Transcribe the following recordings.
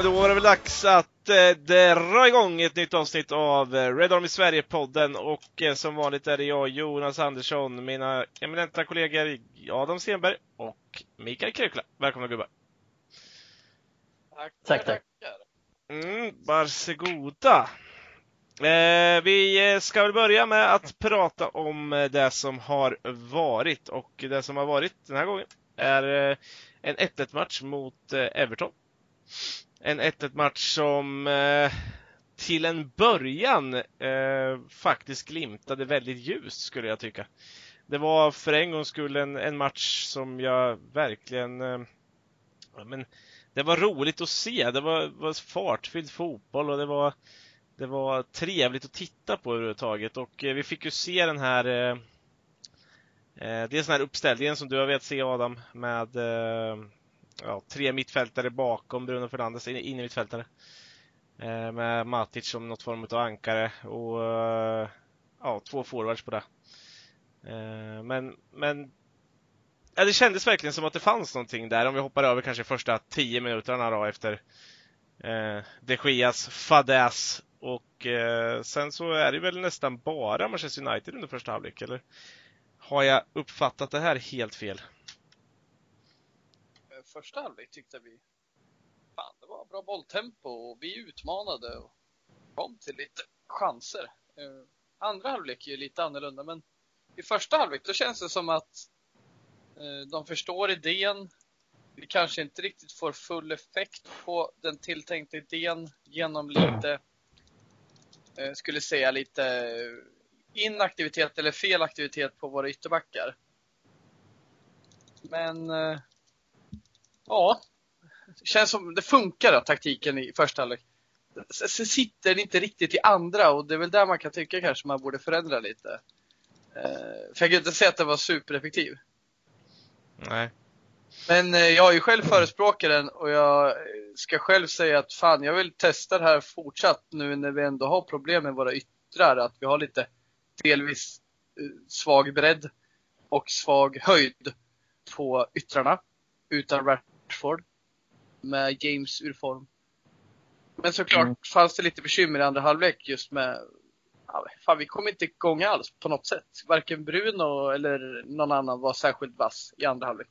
men då var det väl dags att eh, dra igång ett nytt avsnitt av eh, Red Army Sverige-podden och eh, som vanligt är det jag, Jonas Andersson, mina eminenta kollegor Adam Stenberg och Mikael Krykla. Välkomna gubbar! Tack, Tack, tack. Mm, varsågoda! Eh, vi ska väl börja med att prata om eh, det som har varit och det som har varit den här gången är eh, en 1-1 match mot eh, Everton. En 1-1 match som eh, till en början eh, faktiskt glimtade väldigt ljust skulle jag tycka. Det var för en gångs skull en, en match som jag verkligen eh, men det var roligt att se. Det var, var fartfylld fotboll och det var, det var trevligt att titta på överhuvudtaget och eh, vi fick ju se den här eh, eh, dels den här uppställningen som du har velat se Adam med eh, ja, tre mittfältare bakom Bruno Fernandes, inne mittfältare. Eh, med Matic som något form av ankare och eh, ja, två forwards på det. Eh, men, men ja, det kändes verkligen som att det fanns någonting där om vi hoppar över kanske första tio minuterna då efter eh, de Gias fadäs och eh, sen så är det väl nästan bara Manchester United under första halvlek, eller? Har jag uppfattat det här helt fel? Första halvlek tyckte vi, fan det var bra bolltempo och vi utmanade och kom till lite chanser. Eh, andra halvlek är ju lite annorlunda men i första halvlek då känns det som att eh, de förstår idén. Vi kanske inte riktigt får full effekt på den tilltänkta idén genom lite, eh, skulle säga lite inaktivitet eller fel aktivitet på våra ytterbackar. Men eh, ja, det känns som det funkar då, taktiken i första halvlek. Sen sitter det inte riktigt i andra och det är väl där man kan tycka kanske man borde förändra lite. Eh, för jag kan inte säga att det var supereffektiv. Nej. Men eh, jag är ju själv förespråkaren och jag ska själv säga att fan, jag vill testa det här fortsatt nu när vi ändå har problem med våra yttrar. Att vi har lite delvis eh, svag bredd och svag höjd på yttrarna. Utan Rashford. Med James ur form. Men såklart Mm. fanns det lite bekymmer i andra halvlek just med ja, fan, vi kom inte igång alls på något sätt. Varken Bruno eller någon annan var särskilt vass i andra halvlek.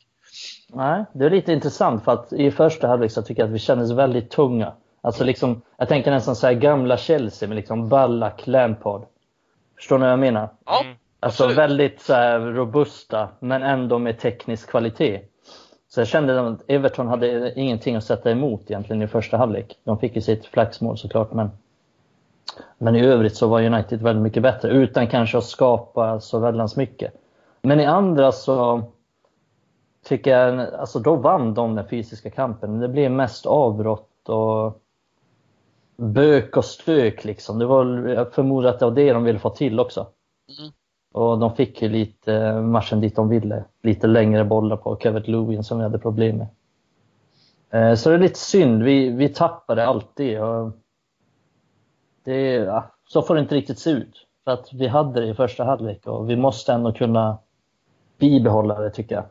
Nej, det är lite intressant för att i första halvlek så tycker jag att vi kändes väldigt tunga. Alltså liksom, jag tänker nästan så här gamla Chelsea med liksom Ballack, Lampard. Förstår ni vad jag menar? Ja, Mm. Alltså absolut. väldigt så här robusta men ändå med teknisk kvalitet. Så jag kände att Everton hade ingenting att sätta emot egentligen i första halvlek. De fick ju sitt flaxmål såklart men men i övrigt så var United väldigt mycket bättre utan kanske att skapa så väldans mycket. Men i andra så tycker jag, alltså då vann de den fysiska kampen. Det blev mest avbrott och bök och stök liksom. Det var, jag förmodar att det var det de ville få till också. Mm. Och de fick ju lite eh, matchen dit de ville. Lite längre bollar på Kevin Lewin som vi hade problem med. Eh, så det är lite synd. Vi, vi tappade alltid. Och det, ja, så får det inte riktigt se ut. För att vi hade det i första halvlek och vi måste ändå kunna bibehålla det tycker jag.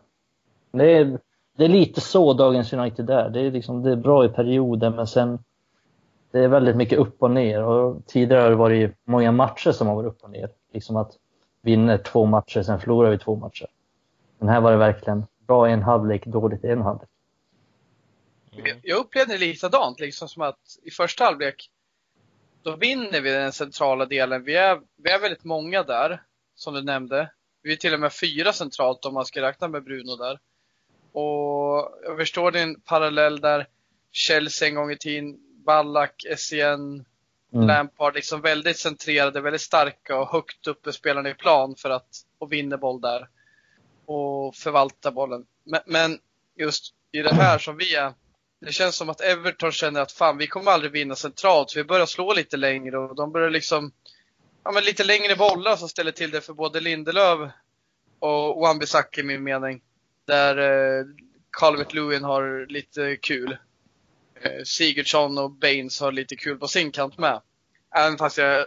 Det är, det är lite så dagens United är. Det är, liksom, det är bra i perioder men sen det är väldigt mycket upp och ner. Och tidigare har det varit många matcher som har varit upp och ner. Liksom att vinner två matcher, sen förlorar vi två matcher. Men här var det verkligen bra i en halvlek, dåligt i en halvlek. Jag- Jag upplevde det likadant, liksom som att i första halvlek då vinner vi den centrala delen. Vi är, vi är väldigt många där, som du nämnde. Vi är till och med fyra centralt om man ska räkna med Bruno där. Och jag förstår din parallell där Chelsea en gång i tiden, Ballack, Essien, Mm. Lampard, liksom väldigt centrerade, väldigt starka och högt uppe spelarna i plan för att och vinna boll där. Och förvalta bollen. Men, men just i det här som vi är, det känns som att Everton känner att fan, vi kommer aldrig vinna centralt, så vi börjar slå lite längre och de börjar liksom, ja men lite längre bollar som ställer till det för både Lindelöf och Wan-Bissaka i min mening. Där eh, Calvert Lewin har lite kul. Eh, Sigurdsson och Baines har lite kul på sin kant med. Även fast jag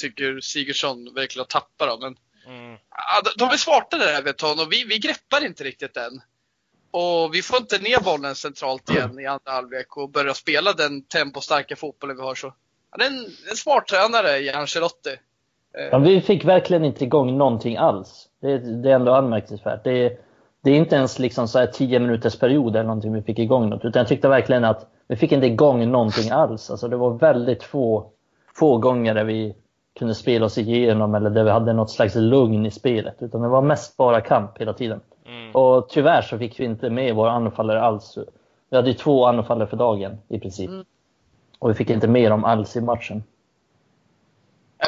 tycker Sigurdsson verkligen har tappat dem. Men Mm. ja, de- de är smarta där Everton och vi, vi greppar inte riktigt än. Och vi får inte ner bollen centralt igen i andra halvlek och börja spela den tempostarka fotbollen vi har. Så. Han är en, en smart tränare i Ancelotti. Eh, ja, vi fick verkligen inte igång någonting alls. Det, det är ändå anmärkningsvärt. Det, det är inte ens liksom så här 10 minuters period eller någonting vi fick igång något. Utan jag tyckte verkligen att vi fick inte igång någonting alls. Alltså det var väldigt få, få gånger där vi kunde spela oss igenom eller där vi hade något slags lugn i spelet. Utan det var mest bara kamp hela tiden. Mm. Och tyvärr så fick vi inte med våra anfallare alls. Vi hade ju två anfallare för dagen i princip. Mm. Och vi fick inte med dem alls i matchen.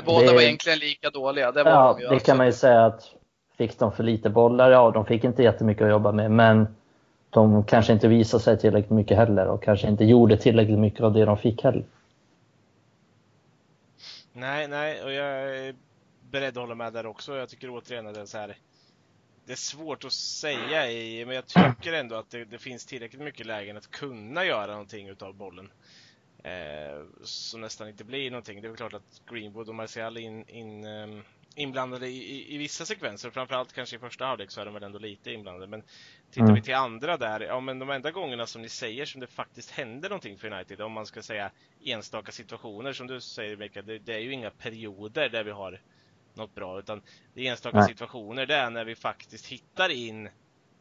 båda det, var egentligen lika dåliga. Det var ja, de det alltså. kan man ju säga att fick de för lite bollar? Ja, de fick inte jättemycket att jobba med. Men de kanske inte visade sig tillräckligt mycket heller och kanske inte gjorde tillräckligt mycket av det de fick heller. Nej, nej, och jag är beredd att hålla med där också. Jag tycker återigen att det är så här. Det är svårt att säga i, men jag tycker ändå att det, det finns tillräckligt mycket lägen att kunna göra någonting utav bollen. Eh, som nästan inte blir någonting. Det är väl klart att Greenwood och Martial in, in ehm, inblandade i, i, i, vissa sekvenser. Framförallt kanske i första halvlek så är de väl ändå lite inblandade. Men tittar mm. vi till andra där, ja men de enda gångerna som ni säger som det faktiskt händer någonting för United, om man ska säga enstaka situationer som du säger Mikael, det, det är ju inga perioder där vi har något bra, utan det är enstaka Nej. situationer, det är när vi faktiskt hittar in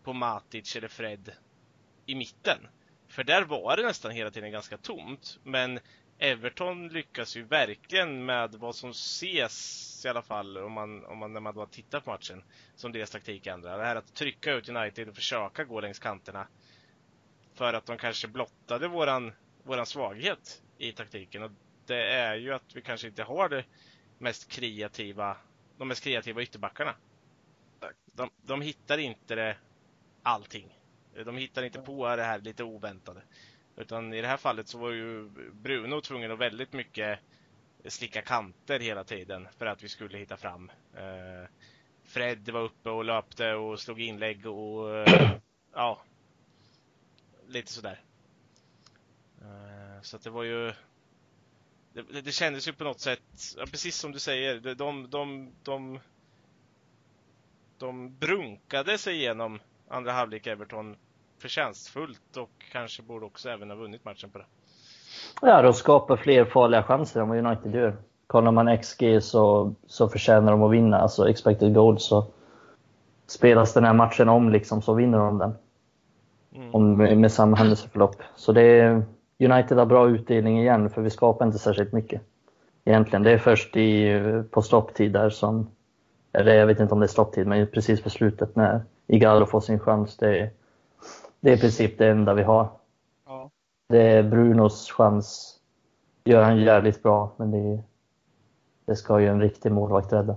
på Matic eller Fred i mitten. För där var det nästan hela tiden ganska tomt, men Everton lyckas ju verkligen med vad som ses i alla fall om man, om man, när man då tittar på matchen som deras taktik ändrar. Det här att trycka ut United och försöka gå längs kanterna för att de kanske blottade våran, våran svaghet i taktiken och det är ju att vi kanske inte har det mest kreativa, de mest kreativa ytterbackarna. De, de hittar inte det allting. De hittar inte på det här lite oväntade. Utan i det här fallet så var ju Bruno tvungen att väldigt mycket slicka kanter hela tiden för att vi skulle hitta fram. Eh, Fred var uppe och löpte och slog inlägg och eh, ja, lite sådär. Eh, så att det var ju det, det kändes ju på något sätt, precis som du säger, de, de, de, de, de brunkade sig igenom andra halvlek Everton förtjänstfullt och kanske borde också även ha vunnit matchen på det. Ja, de skapar fler farliga chanser än vad United gör. Kollar man XG så, så förtjänar de att vinna, alltså expected goals. Så spelas den här matchen om liksom, så vinner de den. Mm. Om, med samma händelseförlopp. Så det är, United har bra utdelning igen, för vi skapar inte särskilt mycket. Egentligen. Det är först i, på stopptid där som, eller jag vet inte om det är stopptid, men precis på slutet när Igalo får sin chans. Det är, det är i princip det enda vi har. Ja. Det är Brunos chans. Gör han jävligt bra, men det, det ska ju en riktig målvakt rädda.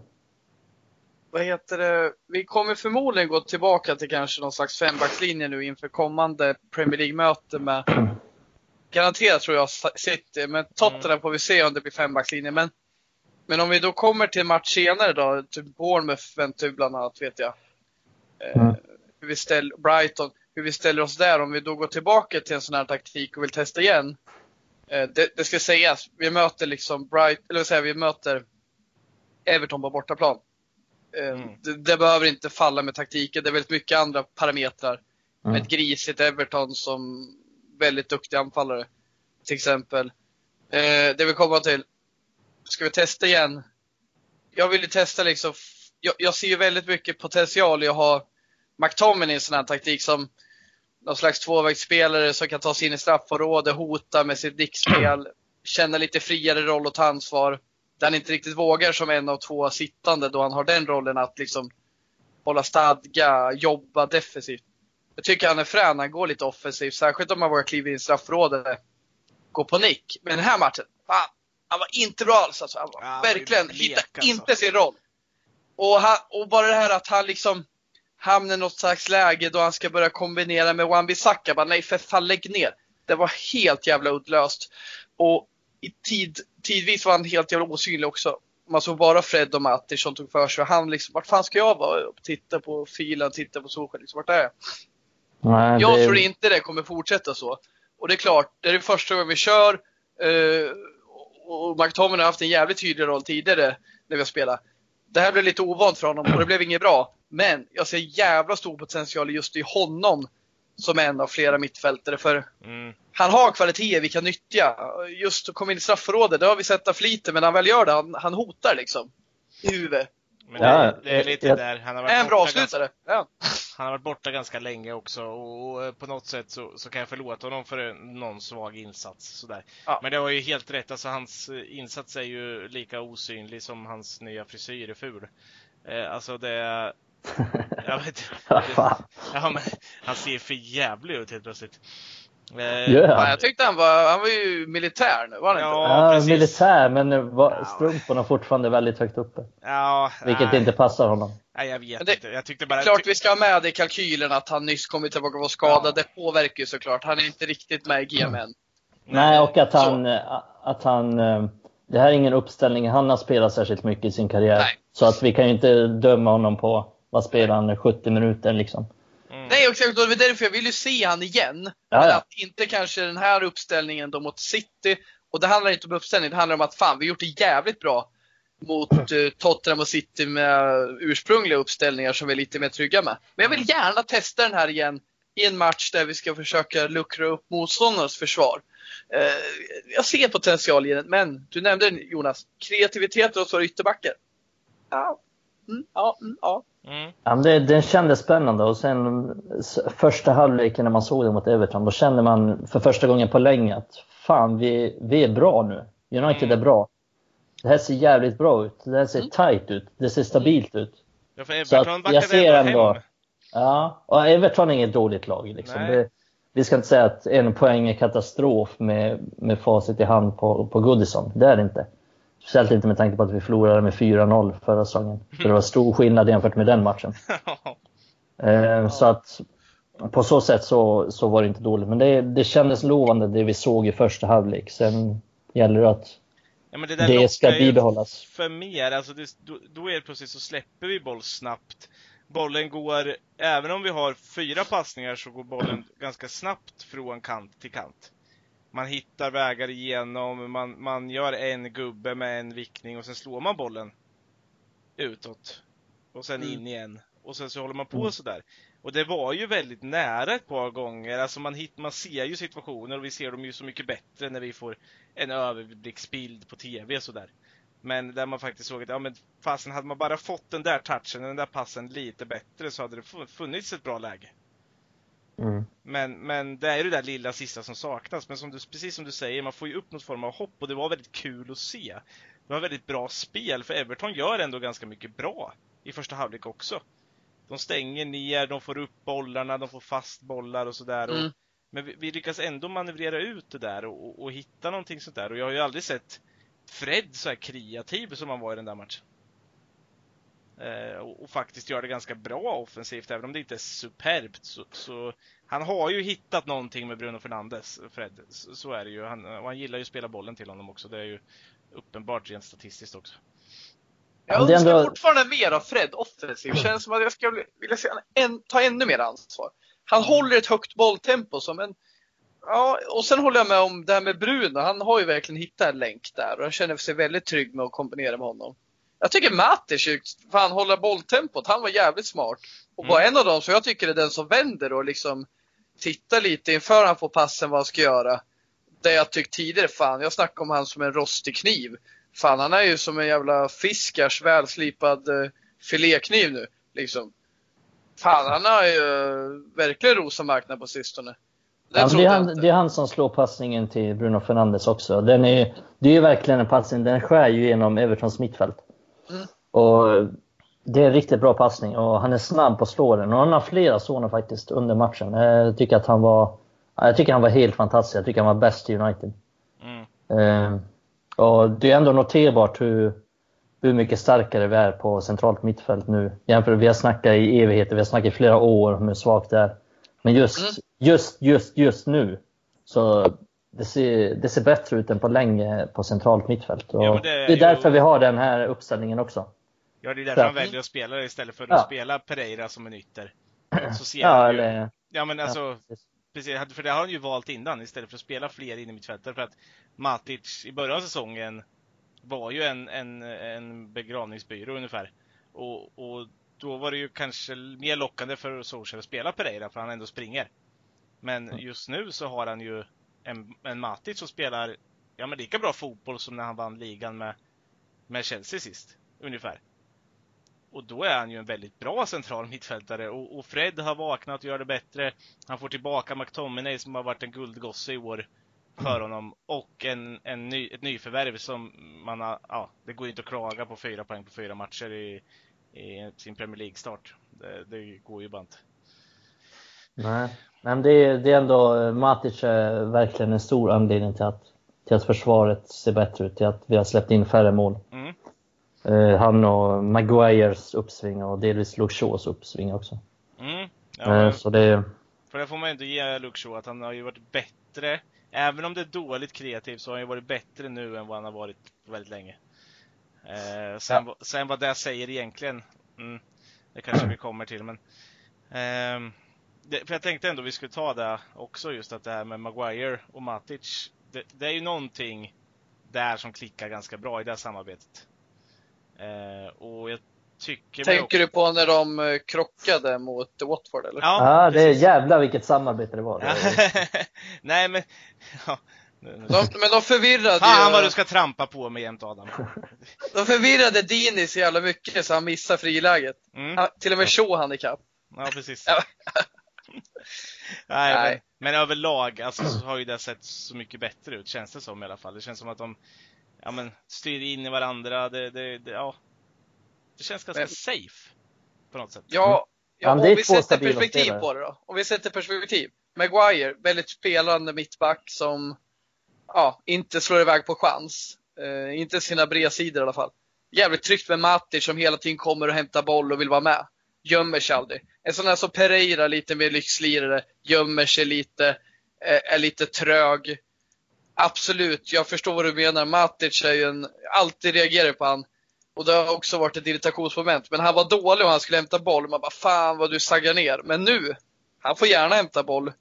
Vad heter det? Vi kommer förmodligen gå tillbaka till kanske någon slags fembackslinje nu inför kommande Premier League-möte med Garanterat tror jag City, men Tottenham mm. får vi se om det blir fembackslinje. Men, men om vi då kommer till match senare då, typ Bournemouth eventuellt bland annat vet jag. Eh, mm. hur vi ställer, Brighton hur vi ställer oss där om vi då går tillbaka till en sån här taktik och vill testa igen. Eh, det, det ska sägas, vi möter liksom Bright, eller säga, vi möter Everton på bortaplan. Eh, mm. Det, det, behöver inte falla med taktiken, det är väldigt mycket andra parametrar. Mm. Ett grisigt Everton som väldigt duktig anfallare. Till exempel. Eh, det vi kommer till. Ska vi testa igen? Jag vill testa liksom. Jag, jag ser ju väldigt mycket potential i att ha McTominay i en sån här taktik som någon slags tvåvägsspelare som kan ta sig in i straffområdet, hota med sitt dickspel, känna lite friare roll och ta ansvar. Där han inte riktigt vågar som en av två sittande då han har den rollen att liksom hålla stadga, jobba defensivt. Jag tycker han är frän, han går lite offensivt, särskilt om man vågar kliva in i straffområdet. Gå på nick. Men den här matchen, fan, han var inte bra alls alltså. Han var ja, verkligen, hittade alltså. inte sin roll. Och, han, och bara det här att han liksom hamnar i något slags läge då han ska börja kombinera med Wan-Bissaka. Bara nej för fan lägg ner. Det var helt jävla uddlöst. Och i tid, tidvis var han helt jävla osynlig också. Man såg bara Fred och Matic som tog för sig. Han liksom, vart fan ska jag vara? Titta på filen, titta på Solskjaer. Liksom, vart är jag? Nej, jag det... tror inte det kommer fortsätta så. Och det är klart, det är det första gången vi kör. Eh, och McTominay har haft en jävligt tydlig roll tidigare när vi har spelat. Det här blev lite ovant för honom och det blev inget bra. Men jag ser jävla stor potential just i honom som en av flera mittfältare. För Mm. han har kvaliteter vi kan nyttja. Just att komma in i straffområdet, det har vi sett av Flite, men när han väl gör det, han, han hotar liksom. I huvudet. Men Ja, det, det är lite jag- där. Han har Är en varit bra avslutare. Ja. han har varit borta ganska länge också och, och eh, på något sätt så, så kan jag förlåta honom för en- någon svag insats sådär. Ja. Men det var ju helt rätt, alltså hans eh, insats är ju lika osynlig som hans nya frisyr är ful. Eh, alltså det. Jag vet fan. Ja men han ser för jävlig ut helt plötsligt. Eh, Ja, han? jag tyckte han var, han var ju militär nu, var han inte? Ja, Ja, precis. militär, men nu var Ja. strumporna fortfarande väldigt högt uppe. Ja, Vilket nej, inte passar honom. Nej, jag vet det- inte. Jag tyckte bara... är klart vi ska ha med det i kalkylen att han nyss kommit tillbaka och var skadad. Ja. Det påverkar ju såklart. Han är inte riktigt med i GM än. Nej, och att så. han, att han... eh, Det här är ingen uppställning han har spelat särskilt mycket i sin karriär. Nej. Så att vi kan ju inte döma honom på vad spelar han 70 minuter liksom. Mm. Nej, exakt. Och det är därför jag vill ju se han igen. Ja, ja. att inte kanske den här uppställningen då mot City. Och det handlar inte om uppställning, det handlar om att fan, vi har gjort det jävligt bra mot eh, Tottenham och City med ursprungliga uppställningar som vi är lite mer trygga med. Men jag vill gärna testa den här igen i en match där vi ska försöka luckra upp motståndarnas försvar. Eh, jag ser potential i den, men du nämnde Jonas, kreativitet hos våra ytterbackar. Ja, mm, ja, mm, ja. Mm. Ja, det, den kändes spännande och sen första halvleken när man såg det mot Everton, då kände man för första gången på länge att fan, vi, vi är bra nu. United Mm. är bra. Det här ser jävligt bra ut. Det här ser Mm. tight ut. Det ser stabilt ut. Ja, för Så att Everton jag backade ser ändå hem. Ja, och Everton är inget dåligt lag. Liksom. Det, vi ska inte säga att en poäng är katastrof med, med facit i hand på, på Goodison. Det är det inte. Speciellt inte med tanke på att vi förlorade med 4-0 förra säsongen. För det var stor skillnad jämfört med den matchen. Eh, Så att på så sätt så, så var det inte dåligt. Men det, det kändes lovande det vi såg i första halvlek. Sen gäller det att Ja, det det ska bibehållas. för mer. Alltså det, då, då är det plötsligt så släpper vi boll snabbt. Bollen går, även om vi har fyra passningar så går bollen ganska snabbt från kant till kant. Man hittar vägar igenom, man, man gör en gubbe med en vickning och sen slår man bollen utåt. Och sen Mm. in igen. Och sen så håller man på Mm. sådär. Och det var ju väldigt nära ett par gånger. Alltså man, hit, man ser ju situationer och vi ser dem ju så mycket bättre när vi får en överblicksbild på TV sådär. Men där man faktiskt såg att, ja men fasen hade man bara fått den där touchen, den där passen lite bättre så hade det fu- funnits ett bra läge. Mm. Men, men det är ju det där lilla sista som saknas. Men som du, precis som du säger, man får ju upp något form av hopp och det var väldigt kul att se. Det var väldigt bra spel, för Everton gör ändå ganska mycket bra i första halvlek också. De stänger ner, de får upp bollarna, de får fast bollar och sådär. och- Mm. Men vi, vi lyckas ändå manövrera ut det där och, och, och hitta någonting sånt där. Och jag har ju aldrig sett Fred så här kreativ som han var i den där matchen. Eh, och, faktiskt gör det ganska bra offensivt, även om det inte är superbt. Så, så han har ju hittat någonting med Bruno Fernandes, Fred. Så, så är det ju. Han, och han gillar ju att spela bollen till honom också. Det är ju uppenbart rent statistiskt också. Jag det önskar ändå- fortfarande mer av Fred offensivt. Känns som att jag skulle vilja se han en, ta ännu mer ansvar. Han håller ett högt bolltempo som en... Ja, och sen håller jag med om det här med Bruno. Han har ju verkligen hittat en länk där och jag känner sig väldigt trygg med att kombinera med honom. Jag tycker Matic, fan hålla bolltempot, han var jävligt smart. Och var en av dem som jag tycker är den som vänder och liksom tittar lite inför han får passen vad han ska göra. Det jag tyckt tidigare, fan, jag snackar om han som en rostig kniv. Fan, han är ju som en jävla fiskars välslipad eh, filékniv nu. Liksom. Fan, han har ju eh, verkligen rosat marknaden på sistone. Det Ja, det, är han, det är han som slår passningen till Bruno Fernandes också. Den är, det är ju verkligen en passning, den skär ju genom Evertons mittfält. Mm. Och det är en riktigt bra passning och han är snabb på att slå den. Och han har flera sådana faktiskt under matchen. Jag tycker att han var, ja, jag tycker han var helt fantastisk. Jag tycker han var bäst i United. Mm. Eh, och det är ändå noterbart hur, hur mycket starkare vi är på centralt mittfält nu. Jämfört, vi har snackat i evigheter, vi har snackat i flera år om hur svagt det är. Men just, Mm. just, just, just nu så det ser, det ser bättre ut än på länge på centralt mittfält. Och Ja, det det, är är ju- därför vi har den här uppställningen också. Ja, det är därför Ja. han väljer att spela det istället för att Ja. spela Pereira som en ytter. Så ser Ja, han ju, eller, ja men alltså, ja, precis. Precis, för det har han ju valt innan istället för att spela fler in i mittfältet. För att Matic i början av säsongen var ju en, en, en begravningsbyrå ungefär. Och, och då var det ju kanske mer lockande för Solskjaer att spela Pereira för han ändå springer. Men just nu så har han ju en, en Matic som spelar ja, men lika bra fotboll som när han vann ligan med, med Chelsea sist. Ungefär. Och då är han ju en väldigt bra central mittfältare och, och Fred har vaknat och gör det bättre. Han får tillbaka McTominay som har varit en guldgosse i år för honom och en, en ny, ett nyförvärv som man har, ja, det går inte att klaga på fyra poäng på fyra matcher i, i sin Premier League-start. Det, det, går ju bara inte. Nej, men det är, det är ändå, Matic är verkligen en stor anledning till att, till att försvaret ser bättre ut, till att vi har släppt in färre mål. Mm. Eh, han och Maguires uppsving och delvis Luke Shaws uppsving också. Mm. Ja, eh, så det... För det får man ändå ge Luke Shaw, att han har ju varit bättre. Även om det är dåligt kreativt så har han ju varit bättre nu än vad han har varit väldigt länge. Eh, sen, ja. sen vad det säger egentligen, mm, det kanske vi kommer till. Men, eh, det, för jag tänkte ändå vi skulle ta det också, just att det här med Maguire och Matic. Det, det är ju någonting där som klickar ganska bra i det här samarbetet. Eh, och jag tycker Tänker också... du på när de eh, krockade mot Watford eller? Ja, ja det är jävla vilket samarbete det var. Nej men, ja. De, men de förvirrade Fan ju... vad du ska trampa på mig jämt Adam. de förvirrade Dini så jävla mycket så han missade friläget. Mm. Han, till och med Shaw handikapp. Ja, precis. Nej, Nej. Men, men, överlag alltså, så har ju det sett så mycket bättre ut, känns det som i alla fall. Det känns som att de ja, men, styr in i varandra. Det, det, det ja, det känns ganska men, safe på något sätt. Ja, ja om vi sätter perspektiv spelare. på det då. Om vi sätter perspektiv. Maguire, väldigt spelande mittback som ja, inte slår iväg på chans. Eh, inte sina bredsidor i alla fall. Jävligt tryggt med Matic som hela tiden kommer och hämtar boll och vill vara med. Gömmer sig aldrig. En sån här som Pereira, lite mer lyxlirare, gömmer sig lite, eh, är lite trög. Absolut, jag förstår vad du menar. Matic är ju en, alltid reagerar på han. Och det har också varit ett irritationsmoment. Men han var dålig och han skulle hämta boll. Man bara, fan vad du saggar ner. Men nu, han får gärna hämta boll.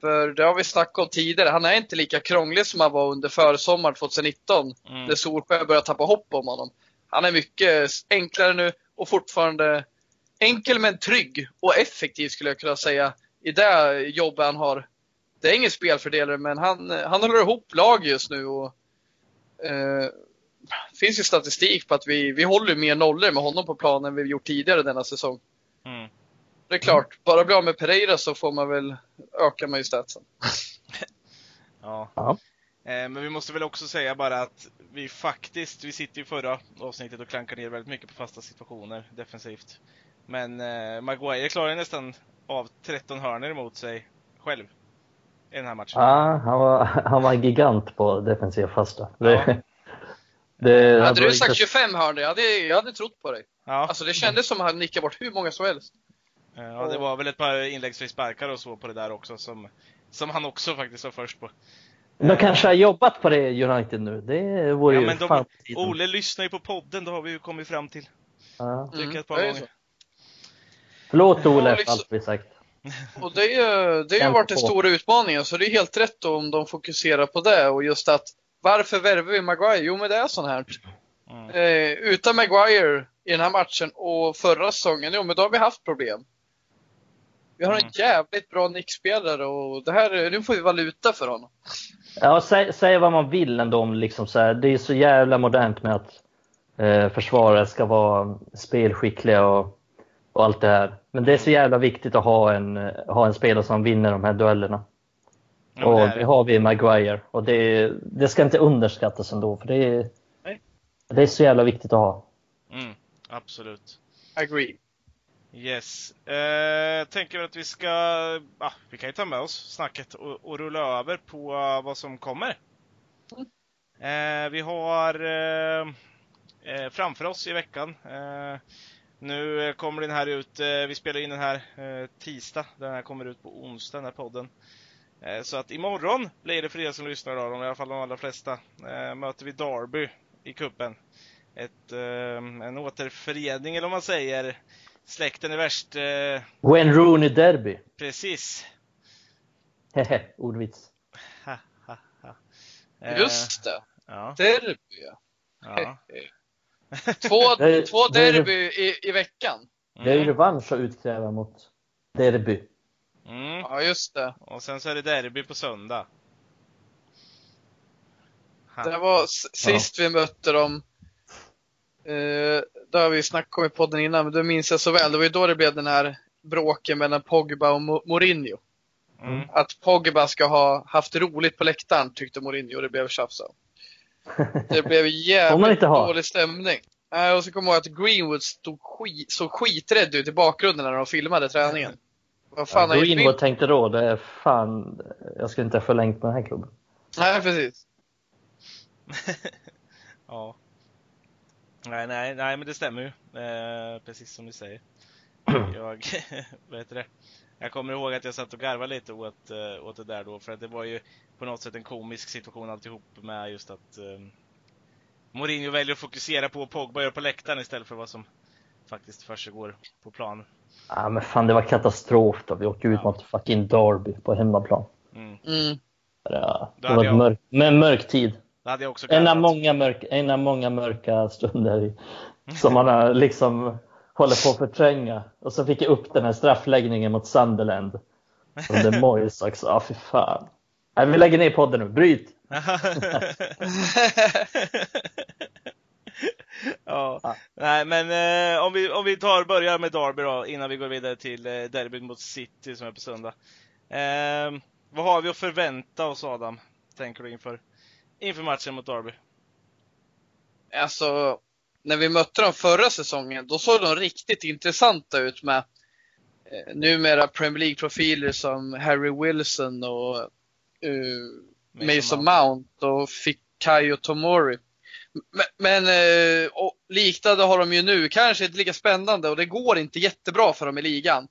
För det har vi snackat om tidigare. Han är inte lika krånglig som han var under försommaren 2019. Mm. När Solskjaer började tappa hopp om honom. Han är mycket enklare nu och fortfarande enkel men trygg och effektiv skulle jag kunna säga i det jobbet han har. Det är ingen spelfördelare men han, han håller ihop lag just nu och eh, finns ju statistik på att vi, vi håller mer nollor med honom på planen än vi gjort tidigare denna säsong. Mm. Det är klart, bara bli av med Pereira så får man väl öka med statsen. ja. ja. Eh, men vi måste väl också säga bara att vi faktiskt, vi sitter i förra avsnittet och klankar ner väldigt mycket på fasta situationer defensivt. Men eh, Maguire klarar nästan av 13 hörner emot sig själv i den här matchen. Ja, han var, han var en gigant på defensiva fasta. Ja. Det, hade du sagt 25 hörnor, jag hade, jag hade trott på dig. Ja. Alltså det kändes som att han nickade bort hur många som helst. Ja, det var väl ett par inläggsfrisparkar och så på det där också som, som han också faktiskt var först på. De kanske har jobbat på det United nu. Det vore ja, ju men de, Ole lyssnar ju på podden, det har vi ju kommit fram till. Ja. Mm, ett par gånger. Förlåt Ole ja, liksom... allt vi sagt. Och det, är, det har varit den stora utmaningen, så det är helt rätt om de fokuserar på det och just att varför värvar vi Maguire? Jo, men det är sånt här. Mm. Eh, utan Maguire i den här matchen och förra säsongen, jo men då har vi haft problem. Vi har en mm. jävligt bra nickspelare och det här, nu får vi valuta för honom. Ja, säg, säg vad man vill ändå om liksom så här, det är så jävla modernt med att eh, försvarare ska vara spelskickliga och, och allt det här. Men det är så jävla viktigt att ha en, ha en spelare som vinner de här duellerna. Ja, och det, det har vi i Maguire och det, det ska inte underskattas ändå för det är, det är så jävla viktigt att ha. Mm, absolut. Agree. Yes. Eh, tänker att vi ska, ah, vi kan ju ta med oss snacket och, och rulla över på vad som kommer. Mm. Eh, vi har eh, eh framför oss i veckan. Eh, nu kommer den här ut, eh, vi spelar in den här tisdag, den här kommer ut på onsdag den här podden. Så att imorgon blir det för er som lyssnar då, i alla fall de allra flesta, möter vi Derby i kuppen. Ett, en återförening eller vad man säger Släkten är värst. Eh... When Rooney Derby. Precis. Hehe, ordvits. Eh, Just det. Ja. Derby. Ja. Två, två derby i, i veckan. Det är ju revansch att utkräva mot derby. Mm. Ja, just det. Och sen så är det derby på söndag. Ha. Det var sist vi mötte dem. Eh, det har vi snackat om i podden innan, men det minns jag så väl. Det var ju då det blev den här bråken mellan Pogba och Mo- Mourinho. Mm. Att Pogba ska ha haft roligt på läktaren tyckte Mourinho och det blev tjafs av. Det blev jävligt dålig stämning. Nej, och så kommer jag ihåg att Greenwood stod skit, såg skiträdd ut i bakgrunden när de filmade träningen. Vad fan gick Greenwood tänkte då, det är fan, jag ska inte ha förlängt med den här klubben. Nej, precis. ja. Nej, nej, nej, men det stämmer ju. Eh, precis som du säger. Jag, vad heter det? Jag kommer ihåg att jag satt och garvade lite åt, eh, åt det där då, för att det var ju på något sätt en komisk situation alltihop med just att eh, Mourinho väljer att fokusera på vad Pogba gör på läktaren istället för vad som faktiskt försiggår på plan. Ja, men fan, det var katastrof då. Vi åkte ut Ja. mot fucking Derby på hemmaplan. Mm. Mm. Det, var jag- mörk, men mörk tid. Det hade jag också En av, många mörk, en av många mörka stunder i- som man liksom håller på att förtränga. Och så fick jag upp den här straffläggningen mot Sunderland. Under Moyes också. Ja, fy fan. Nej, vi lägger ner podden nu. Bryt! ja. Ja. Nej, men eh, om, vi, om vi tar, börjar med Derby då, innan vi går vidare till eh, derbyt mot City som är på söndag. Eh, vad har vi att förvänta oss Adam, tänker du inför, inför matchen mot Derby? alltså, när vi mötte dem förra säsongen, då såg de riktigt intressanta ut med eh, numera Premier League-profiler som Harry Wilson och eh, Mason Mount och Fikayo Tomori. Men, men och liknande har de ju nu, kanske inte lika spännande och det går inte jättebra för dem i ligan.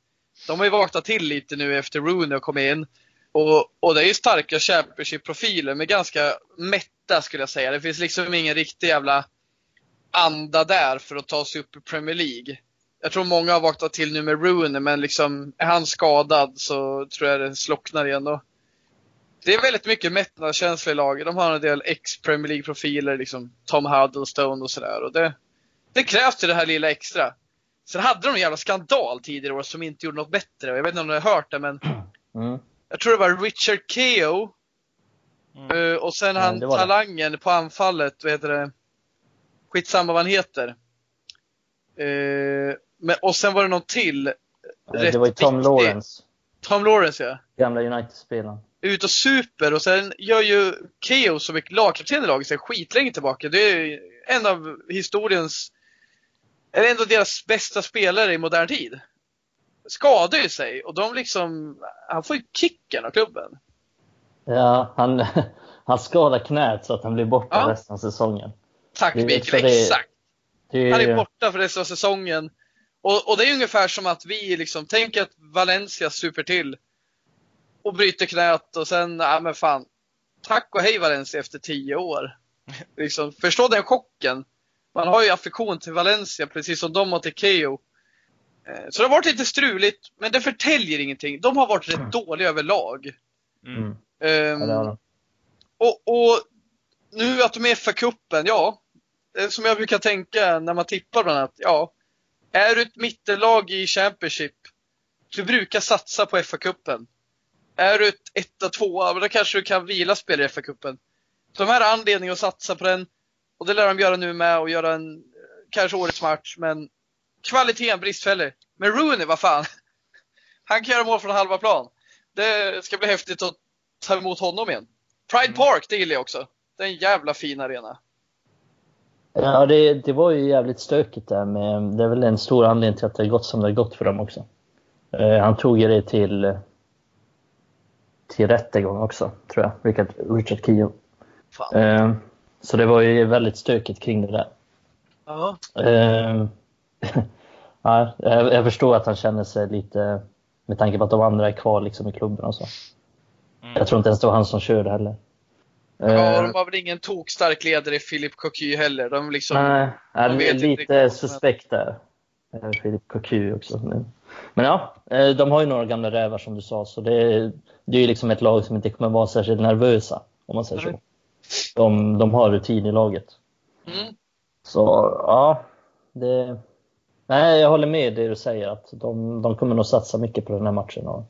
De har ju vaknat till lite nu efter Rooney har kommit in. Och, och det är ju starka Championship-profiler, men ganska mätta skulle jag säga. Det finns liksom ingen riktig jävla anda där för att ta sig upp i Premier League. Jag tror många har vaknat till nu med Rooney, men liksom är han skadad så tror jag det slocknar igen. Och det är väldigt mycket mättnadskänsla i laget. De har en del ex-Premier League-profiler, liksom Tom Huddlestone och sådär. Och det, det krävs till det här lilla extra. Sen hade de en jävla skandal tidigare år som inte gjorde något bättre. Jag vet inte om ni har hört det, men Mm. jag tror det var Richard Keo Mm. eh, och sen han det. talangen på anfallet, vad heter det? Skitsamma vad han heter. Eh, men, och sen var det någon till. Eh, Det var ju Tom viktig. Lawrence, Tom Lawrence ja. gamla United-spelaren. Ut och super och sen gör ju Keo som är lagkapten i laget sen skitlänge tillbaka. Det är en av historiens, eller en av deras bästa spelare i modern tid. Skadar ju sig och de liksom, han får ju kicken av klubben. Ja, han, han skadade knät så att han blir borta Ja. resten av säsongen. Tack Mikael, exakt. Det Han är är, borta för resten av säsongen. Och, och det är ungefär som att vi liksom tänker att Valencia super till och bryter knät och sen, ja men fan. Tack och hej Valencia efter tio år. Liksom, förstå den chocken. Man har ju affektion till Valencia precis som de har till Keo. Eh, Så det har varit lite struligt, men det förtäljer ingenting. De har varit rätt dåliga överlag. Mm. mm, ja, det har han. och, och nu att de är FA-cupen, ja. Som jag brukar tänka när man tippar bland annat, ja. Är du ett mittenlag i Championship, du brukar satsa på FA-cupen. Är du ett etta, tvåa, då kanske du kan vila spelare i FA-cupen. De här har anledning att satsa på den och det lär de göra nu med och göra en, eh, kanske årets match, men kvaliteten bristfällig. Men Rooney, vad fan. Han kan göra mål från halva plan. Det ska bli häftigt att ta emot honom igen. Pride Mm. Park, det gillar jag också. Det är en jävla fin arena. Ja, det, det var ju jävligt stökigt där. Men det är väl en stor anledning till att det har gått som det har gått för dem också. Eh, han tog ju det till, till rättegång också, tror jag. Richard, Richard. Fan. Eh, så det var ju väldigt stökigt kring det där. Ja. Eh, ja, jag, jag förstår att han känner sig lite, med tanke på att de andra är kvar liksom i klubben och så. Mm. Jag tror inte ens det var han som körde heller. ja, Eh, de har väl ingen tokstark ledare i Philip Cocu heller. De liksom, Nej, de vet lite suspekt där. Eh, Filip Cocu också. nu. Men ja, eh, de har ju några gamla rävar som du sa, så det, är- det är ju liksom ett lag som inte kommer vara särskilt nervösa, om man säger så. De, de har rutin i laget. mm, Så ja, det... Nej, jag håller med det du säger, att de, de kommer nog satsa mycket på den här matchen. Och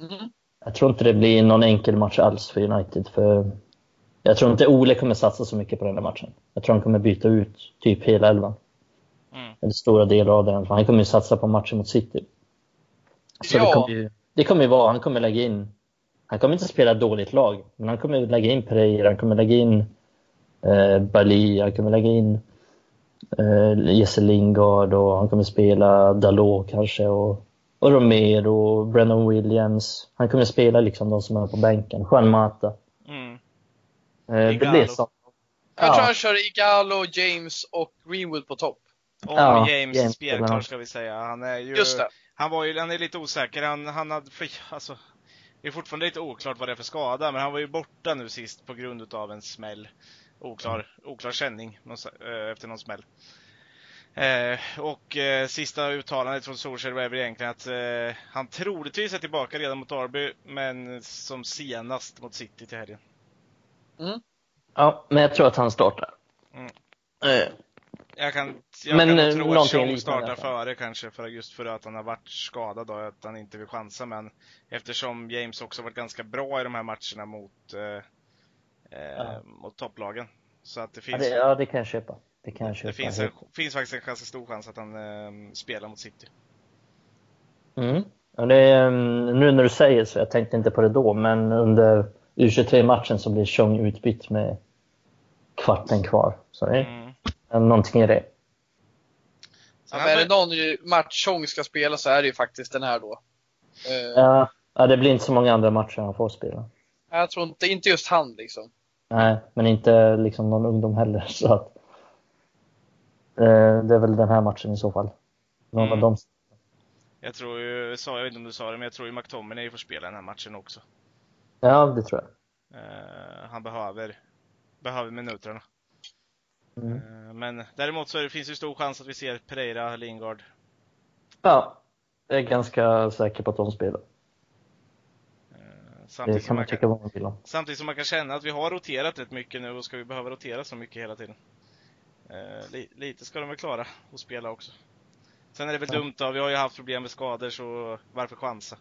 Mm. Jag tror inte det blir någon enkel match alls för United. För jag tror inte Ole kommer satsa så mycket på den där matchen. Jag tror han kommer byta ut typ hela elvan. Mm. Eller stora delar av den. Han kommer ju satsa på matchen mot City. Så Ja. det kommer ju det kommer ju vara, han kommer lägga in, han kommer inte spela dåligt lag, men han kommer lägga in Pereira, han kommer lägga in eh, Bali, han kommer lägga in eh, Jesse Lingard och han kommer spela Dalot kanske och, och Romero och Brennan Williams. Han kommer spela liksom de som är på bänken, Juan Mata. Mm. Eh, det blir så. Jag Ja. tror han kör Igalo, James och Greenwood på topp. Och Ja, James, James spelklar spelar. ska vi säga. Han är ju... Han var ju, han är lite osäker. Han, han hade, för, alltså, det är fortfarande lite oklart vad det är för skada, men han var ju borta nu sist på grund utav en smäll. Oklar, oklar känning eh, efter någon smäll. Eh, och eh, sista uttalandet från Solskjaer var väl egentligen att eh, han troligtvis är tillbaka redan mot Derby, men som senast mot City till helgen. Ja, men jag tror att han startar. Mm. Jag kan, jag Men, kan eh, tro att i startar före kanske, för just för att han har varit skadad och att han inte vill chansa. Men eftersom James också varit ganska bra i de här matcherna mot, eh, eh, Ja. mot topplagen. Så att det ja, finns, det, ja, det kan jag köpa. Det kan jag köpa. det finns, en, finns faktiskt en ganska stor chans att han eh, spelar mot City. Mm. Ja, det mm, nu när du säger så, jag tänkte inte på det då, men under U23-matchen så blir Chong utbytt med kvarten kvar. Så det Mm. Någonting i det. Ja, men är det någon match Chong ska spela så är det ju faktiskt den här då. Eh, Ja, ja, det blir inte så många andra matcher han får spela. Jag tror inte, inte just han liksom. Nej, men inte liksom någon ungdom heller. Så att, eh, det är väl den här matchen i så fall. Någon Mm. av dem. Jag tror ju, sa- jag vet inte om du sa det, men jag tror ju McTominay får spela den här matchen också. Ja, det tror jag. Eh, han behöver, behöver minuterna. Mm. Eh, men däremot så det, finns det stor chans att vi ser Pereira, Lingard, Ja, jag är ganska säker på att de spelar. eh, Det samtidigt, kan som man tycka vad man vill om. samtidigt som man kan känna att vi har roterat rätt mycket nu och ska vi behöva rotera så mycket hela tiden. Eh, li, lite ska de väl klara att spela också. Sen är det väl Ja. dumt då, vi har ju haft problem med skador så varför chansa?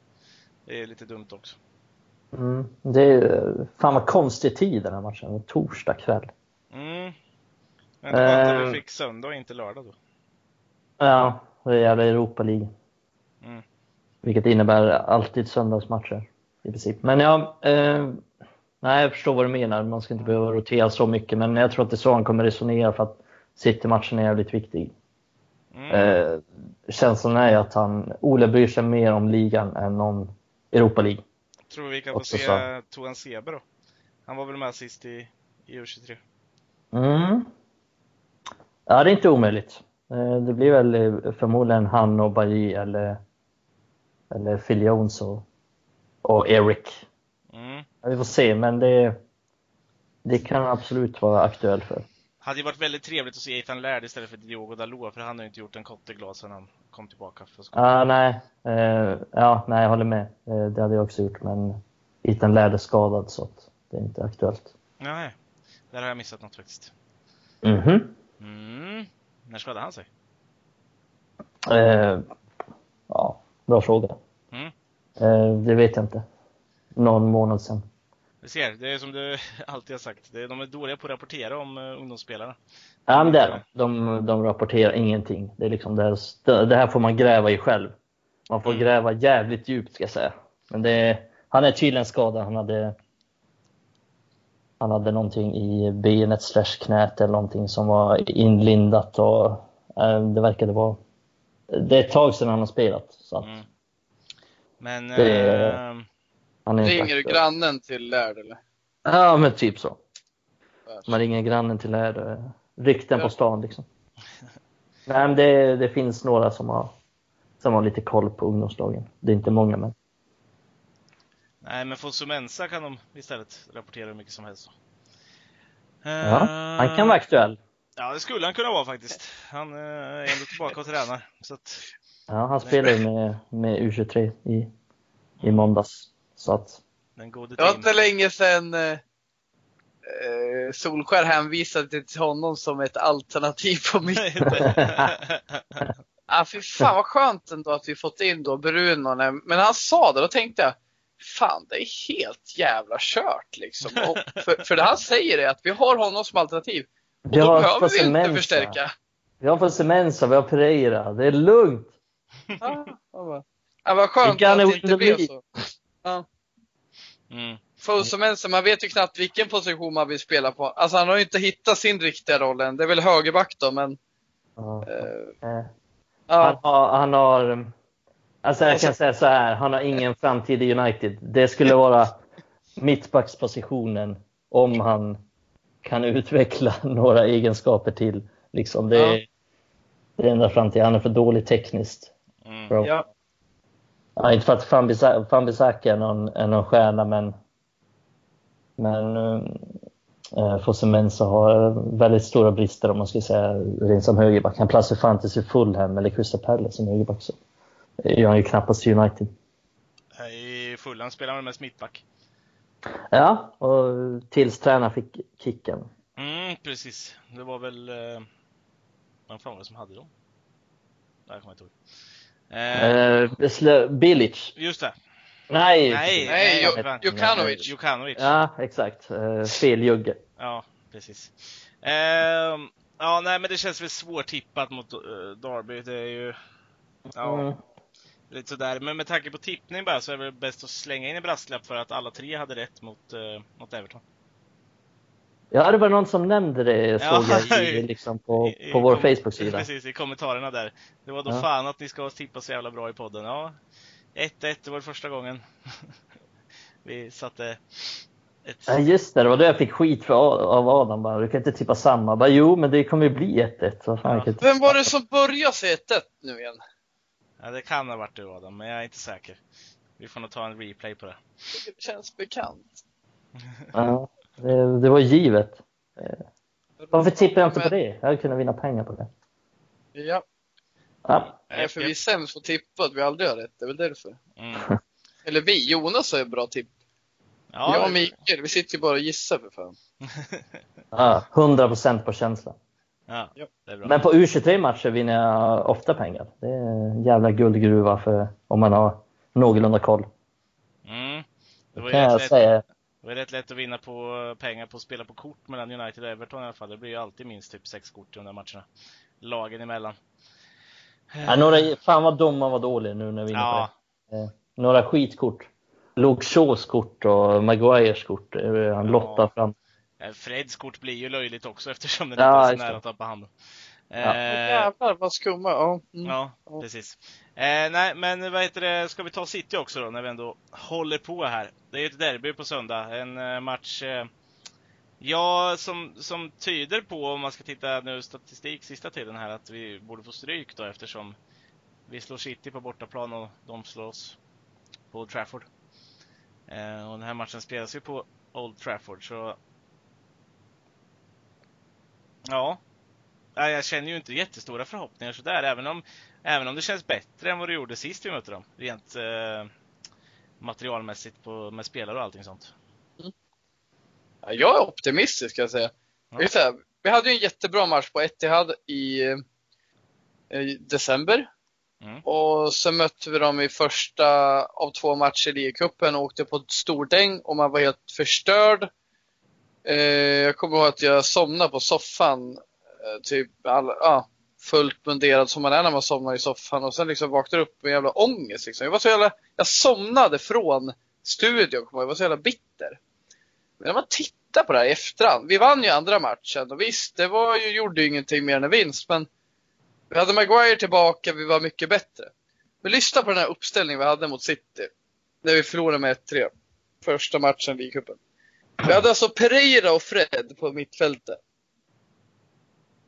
Det är lite dumt också. Mm. Det är fan vad konstig tid den här matchen. Torsdag kväll. Men det var att Eh. vi fick söndag och inte lördag då. Ja, det är jävla Europa League. Mm. Vilket innebär alltid söndagsmatcher i princip. Men ja, eh, nej, jag förstår vad du menar. Man ska inte behöva rotera så mycket, men jag tror att det är så han kommer resonera för att City-matchen är jävligt viktig. Mm. Eh, känslan är att han, Ole bryr sig mer om ligan än om Europa League. Tror vi kan få se. Toan Sebe då? Han var väl med sist i, i U23? Mm. Ja, det är inte omöjligt. Eh, det blir väl eh, förmodligen han och Bailly eller, eller Phil Jones och, och Eric. Mm. Ja, vi får se, men det, det kan absolut vara aktuellt för. Hade ju varit väldigt trevligt att se Ethan Laird istället för Diogo Dalot, för han har ju inte gjort en kotte glad sedan han kom tillbaka. För. Ah, nej, eh, ja, nej, jag håller med. Eh, det hade jag också gjort, men Ethan Laird är skadad så att det är inte aktuellt. Nej, där har jag missat något faktiskt. Mhm. Mm. När skadade han sig? Eh, ja, bra fråga. Mm. Eh, det vet jag inte. Någon månad sedan. Du ser, det är som du alltid har sagt. De är dåliga på att rapportera om uh, ungdomsspelarna. Ja, men det är de. de. Rapporterar ingenting. Det, är liksom här, det här får man gräva i själv. Man får Mm. gräva jävligt djupt ska jag säga. Men det han är tydligen skadad. Han hade, han hade någonting i benet slash knät eller någonting som var inlindat. Och, eh, det verkade vara... Det är ett tag sedan han har spelat. Så att Mm. Men... Det eh, han Ringer du aktuell. grannen till Laird eller? Ja, men typ så. Man ringer grannen till er. eh, Rykten Ja. på stan liksom. Nej, men det, det finns några som har, som har lite koll på ungdomslagen. Det är inte många, men nej, men Fosumensa kan de istället rapportera hur mycket som helst. ja, han kan vara aktuell. Ja, det skulle han kunna vara faktiskt. Han eh, är ändå tillbaka och tränar. Så att, Ja, han spelade med, med U23 i, i måndags. Så att, den gode Det var inte länge sedan eh, eh, Solskär hänvisade till honom som ett alternativ på mitten. Ah, fy fan vad skönt ändå att vi fått in då Bruno. Men han sa det, då tänkte jag, fan det är helt jävla kört liksom. Och för, för det han säger är att vi har honom som alternativ. Och Vi då har behöver vi inte förstärka. Vi har Fosemensa, vi har Pereira. Det är lugnt. Ja, ja, ja, vad skönt att det inte blev så. Mm. Fosumensa, man vet ju knappt vilken position man vill spela på. Alltså han har ju inte hittat sin riktiga roll än. Det är väl högerback då, men... Ja. eh, Eh, Han ja, har, han har, alltså jag kan säga så här, han har ingen framtid i United. Det skulle vara mittbackspositionen om han kan utveckla några egenskaper till. Liksom det, Ja. är det är enda framtid. Han är för dålig tekniskt. Mm. Ja. Ja, inte för att Fambisa- Fambisaka är någon, är någon stjärna, men, men äh, Fosemensa har väldigt stora brister om man ska säga rent som högerback. Han platsar fan inte i Fulham eller Crystal Palace som högerback. Så han ju knappast United. I Fulham spelar han mest mittback. Ja, och tills tränaren fick kicken. Mm, precis. Det var väl... Eh, vem fan var det som hade dem? Nej, jag kommer inte ihåg. Eh, Eh, Bilic. just det. Nej! Nej, Jokanovic. Jokanovic. Ja, exakt. Eh, fel jugge. Ja, precis. Ehm, ja, nej, men det känns väl svårtippat mot uh, Derby. Det är ju... Ja, Mm. Lite sådär. Men med tanke på tippning bara så är det väl bäst att slänga in en brasklapp för att alla tre hade rätt mot, uh, mot Everton. Ja, det var någon som nämnde det såg Ja, jag i, liksom på, I- på vår Facebook-sida. Precis, i kommentarerna där. Det var då Ja. fan att ni ska tippa så jävla bra i podden. Ja, 1-1 det var det första gången. Vi satte ett... Ja, just det. Det var det jag fick skit för av Adam. Bara, du kan inte tippa samma. Bara, jo, men det kommer ju bli 1-1. Så fan, Ja. Vem var det som började säga 1 nu igen? Ja, det kan ha varit du Adam, men jag är inte säker. Vi får nog ta en replay på det. Det känns bekant. Ja, det, det var givet. Varför tippar jag inte på det? Jag hade kunnat vinna pengar på det. Ja, Ja, nej, för vi är sämst på tippat. Vi aldrig har rätt. Det är väl därför. Mm. Eller vi. Jonas har ju bra tipp. Ja, jag och Mikael, vi sitter ju bara och gissar för fan. ja, 100% på känsla. Ja, Ja. det är bra. Men på U23-matcher vinner jag ofta pengar. Det är en jävla guldgruva för om man har någorlunda koll. Mm. Det var ju kan rätt jag lätt, säga. det var rätt lätt att vinna på pengar på att spela på kort mellan United och Everton i alla fall. Det blir ju alltid minst typ sex kort i de där matcherna. Lagen emellan. Ja, några, fan vad domaren var dålig nu när vi Ja. Eh, Några skitkort. Luke Shaws kort och Maguires kort. eh, Han lottar fram. Eh, Freds kort blir ju löjligt också eftersom den Ja, inte är så nära att tappa handen. Ja. Eh, Jävlar vad skumma. Ja. Mm. Ja, Ja. precis. Eh, nej, men vad heter det, ska vi ta City också då, när vi ändå håller på här? Det är ju ett derby på söndag, en eh, match, eh, ja, som, som tyder på, om man ska titta nu statistik sista tiden här, att vi borde få stryk då eftersom vi slår City på bortaplan och de slår oss på Old Trafford. Eh, och den här matchen spelas ju på Old Trafford, så Ja, jag känner ju inte jättestora förhoppningar sådär, även om, även om det känns bättre än vad det gjorde sist vi mötte dem. Rent eh, materialmässigt på, med spelare och allting sånt. Ja, jag är optimistisk ska jag säga. Ja. Här, vi hade ju en jättebra match på Etihad i, eh, i december. Mm. Och så mötte vi dem i första av två matcher i ligacupen och åkte på ett stordäng och man var helt förstörd. Eh, jag kommer ihåg att jag somnade på soffan, eh, typ all, ja, fullt munderad som man är när man somnar i soffan och sen liksom vaknade upp med jävla ångest. Liksom. Jag, var så jävla, jag somnade från studion, jag jag var så jävla bitter. Men när man tittar på det här i efterhand. Vi vann ju andra matchen och visst, det var ju, gjorde ju ingenting mer än en vinst. Men vi hade Maguire tillbaka, vi var mycket bättre. Men lyssna på den här uppställningen vi hade mot City. När vi förlorade med 1-3. Första matchen i cupen. Vi hade alltså Pereira och Fred på mittfältet.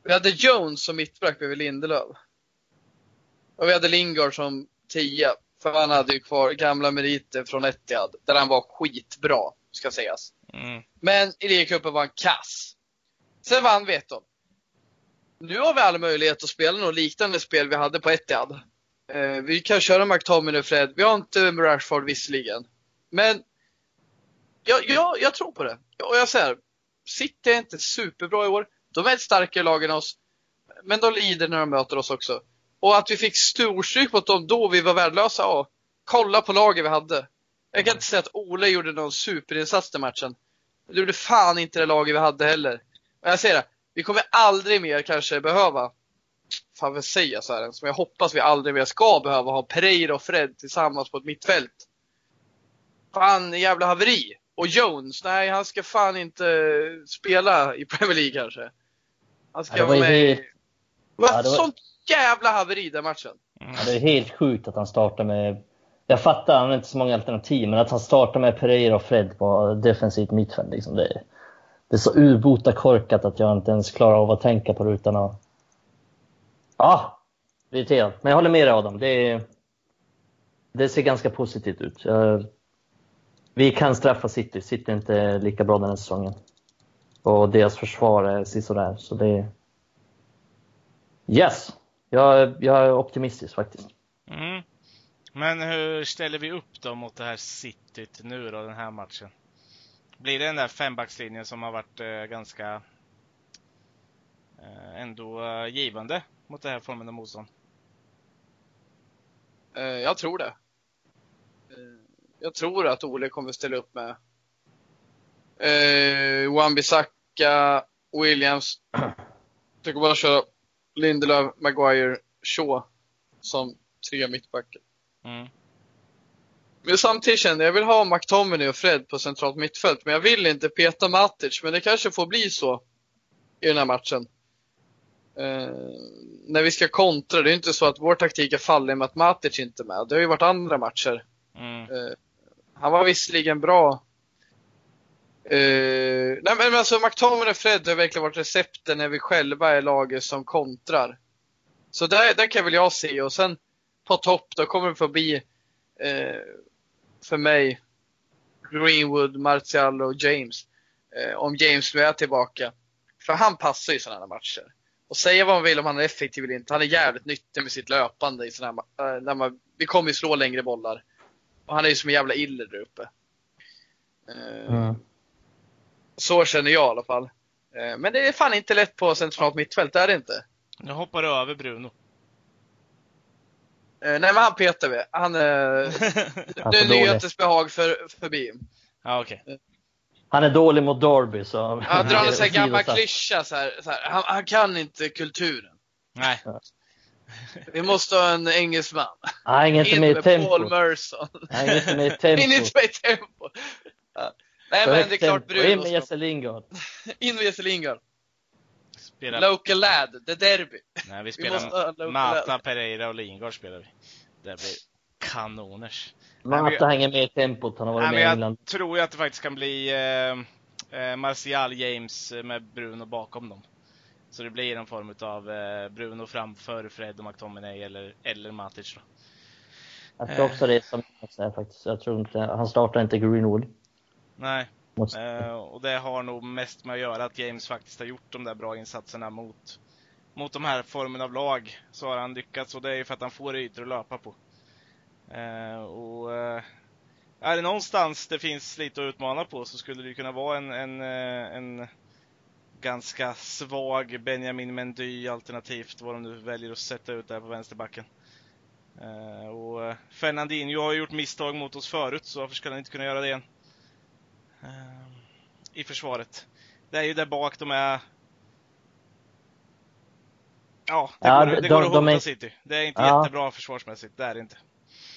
Vi hade Jones som mittback bredvid Lindelöf. Och vi hade Lingard som tia. För han hade ju kvar gamla meriter från Etihad. Där han var skitbra, ska sägas. Mm. Men i ligacupen var han kass. Sen vann vi ett Nu har vi alla möjlighet att spela något liknande spel vi hade på Etihad. Eh, vi kan köra McTominay och Fred. Vi har inte Rashford visserligen. Men jag, jag, jag tror på det. Och jag säger, City är inte superbra i år. De är ett starkare lag än oss. Men de lider när de möter oss också. Och att vi fick storstryk mot dem då vi var värdelösa, ja. Kolla på laget vi hade. Jag kan inte säga att Ole gjorde någon superinsats den matchen. Det gjorde fan inte det laget vi hade heller. Men jag säger det, vi kommer aldrig mer kanske behöva, fan vad säger jag så här, som jag hoppas vi aldrig mer ska behöva ha Pereira och Fred tillsammans på ett mittfält. Fan, jävla haveri. Och Jones, nej han ska fan inte spela i Premier League kanske. Han ska Ja, det var vara med helt- i... Det var Ja, det var- sånt jävla haveri den matchen. Ja, det är helt sjukt att han startar med... Jag fattar, han har inte så många alternativ, men att han startar med Pereira och Fred på defensivt mittfält, liksom, det, är, det är så urbota korkat att jag inte ens klarar av att tänka på det utan att... Ja, irriterad. Men jag håller med dig Adam. Det, det ser ganska positivt ut. Jag, vi kan straffa City. City är inte lika bra den här säsongen. Och deras försvar är sisådär, så det... är- Yes! Jag, jag är optimistisk faktiskt. Mm. Men hur ställer vi upp då mot det här Cityt nu då, den här matchen? Blir det den där fembackslinjen som har varit eh, ganska eh, ändå eh, givande mot den här formen av motstånd? Eh, jag tror det. Jag tror att Ole kommer ställa upp med eh, Wan-Bissaka, Williams. Jag kommer bara köra Lindelöf, Maguire, Shaw som tre mittbackar. Mm. Men samtidigt känner jag, jag vill ha McTominay och Fred på centralt mittfält, men jag vill inte peta Matic, men det kanske får bli så i den här matchen. Eh, när vi ska kontra, det är inte så att vår taktik är fallen med att Matic inte är med. Det har ju varit andra matcher. Mm. Eh, han var visserligen bra. Uh, nej men alltså McTominay och Fred har verkligen varit recepten när vi själva är laget som kontrar. Så där, där kan väl jag se och sen på topp då kommer det få bli eh, för mig Greenwood, Martial och James. Uh, om James nu är tillbaka. För han passar ju sådana här matcher. Och säga vad man vill om han är effektiv eller inte. Han är jävligt nyttig med sitt löpande i sådana här när man, Vi kommer ju slå längre bollar. Och han är ju som en jävla iller där uppe. Eh, Mm. Så känner jag i alla fall. Eh, Men det är fan inte lätt på centralt mittfält, det är det inte. Nu hoppar du över Bruno. Eh, Nej men han petar vi. Han Nu är nyhetens behag för, förbi. ja, okej. Han är dålig mot Derby så... Han drar en sån här gammal klyscha så här, så här. Han, han kan inte kulturen. Nej. Vi måste ha en engelsman. Hänger inte In med med tempo. Paul Merson. Hänger inte med In tempo. inte med tempo. Ja. Nej För men det är klart tempo. In med Bruno. Jesse Lingard. In med Jesse Lingard. Spelar... Local lad, det är derby. Nej, vi Vi spelar local Mata, lad. Pereira och Lingard spelar vi. Det blir kanoners. Mata hänger med i tempot. Han har varit Nej, med i jag England. tror ju att det faktiskt kan bli eh, eh, Martial, James eh, med Bruno bakom dem. Så det blir en form av eh, Bruno framför Fred och McTominay eller, eller Matic då. Jag tror Eh. också det är som jag säger faktiskt. Jag tror inte, han startar inte Greenwood. Nej, eh, och det har nog mest med att göra att James faktiskt har gjort de där bra insatserna mot, mot de här formen av lag. Så har han lyckats och det är ju för att han får ytor att löpa på. Eh, och eh, är det någonstans det finns lite att utmana på så skulle det kunna vara en, en, en ganska svag Benjamin Mendy alternativt vad de nu väljer att sätta ut där på vänsterbacken. Eh, och eh, Fernandinho har gjort misstag mot oss förut så varför skulle han inte kunna göra det igen? Eh, I försvaret. Det är ju där bak de är Ja, det Ja, går, de- det går att de hota är- City. Det är inte Ja. jättebra försvarsmässigt, det är det inte.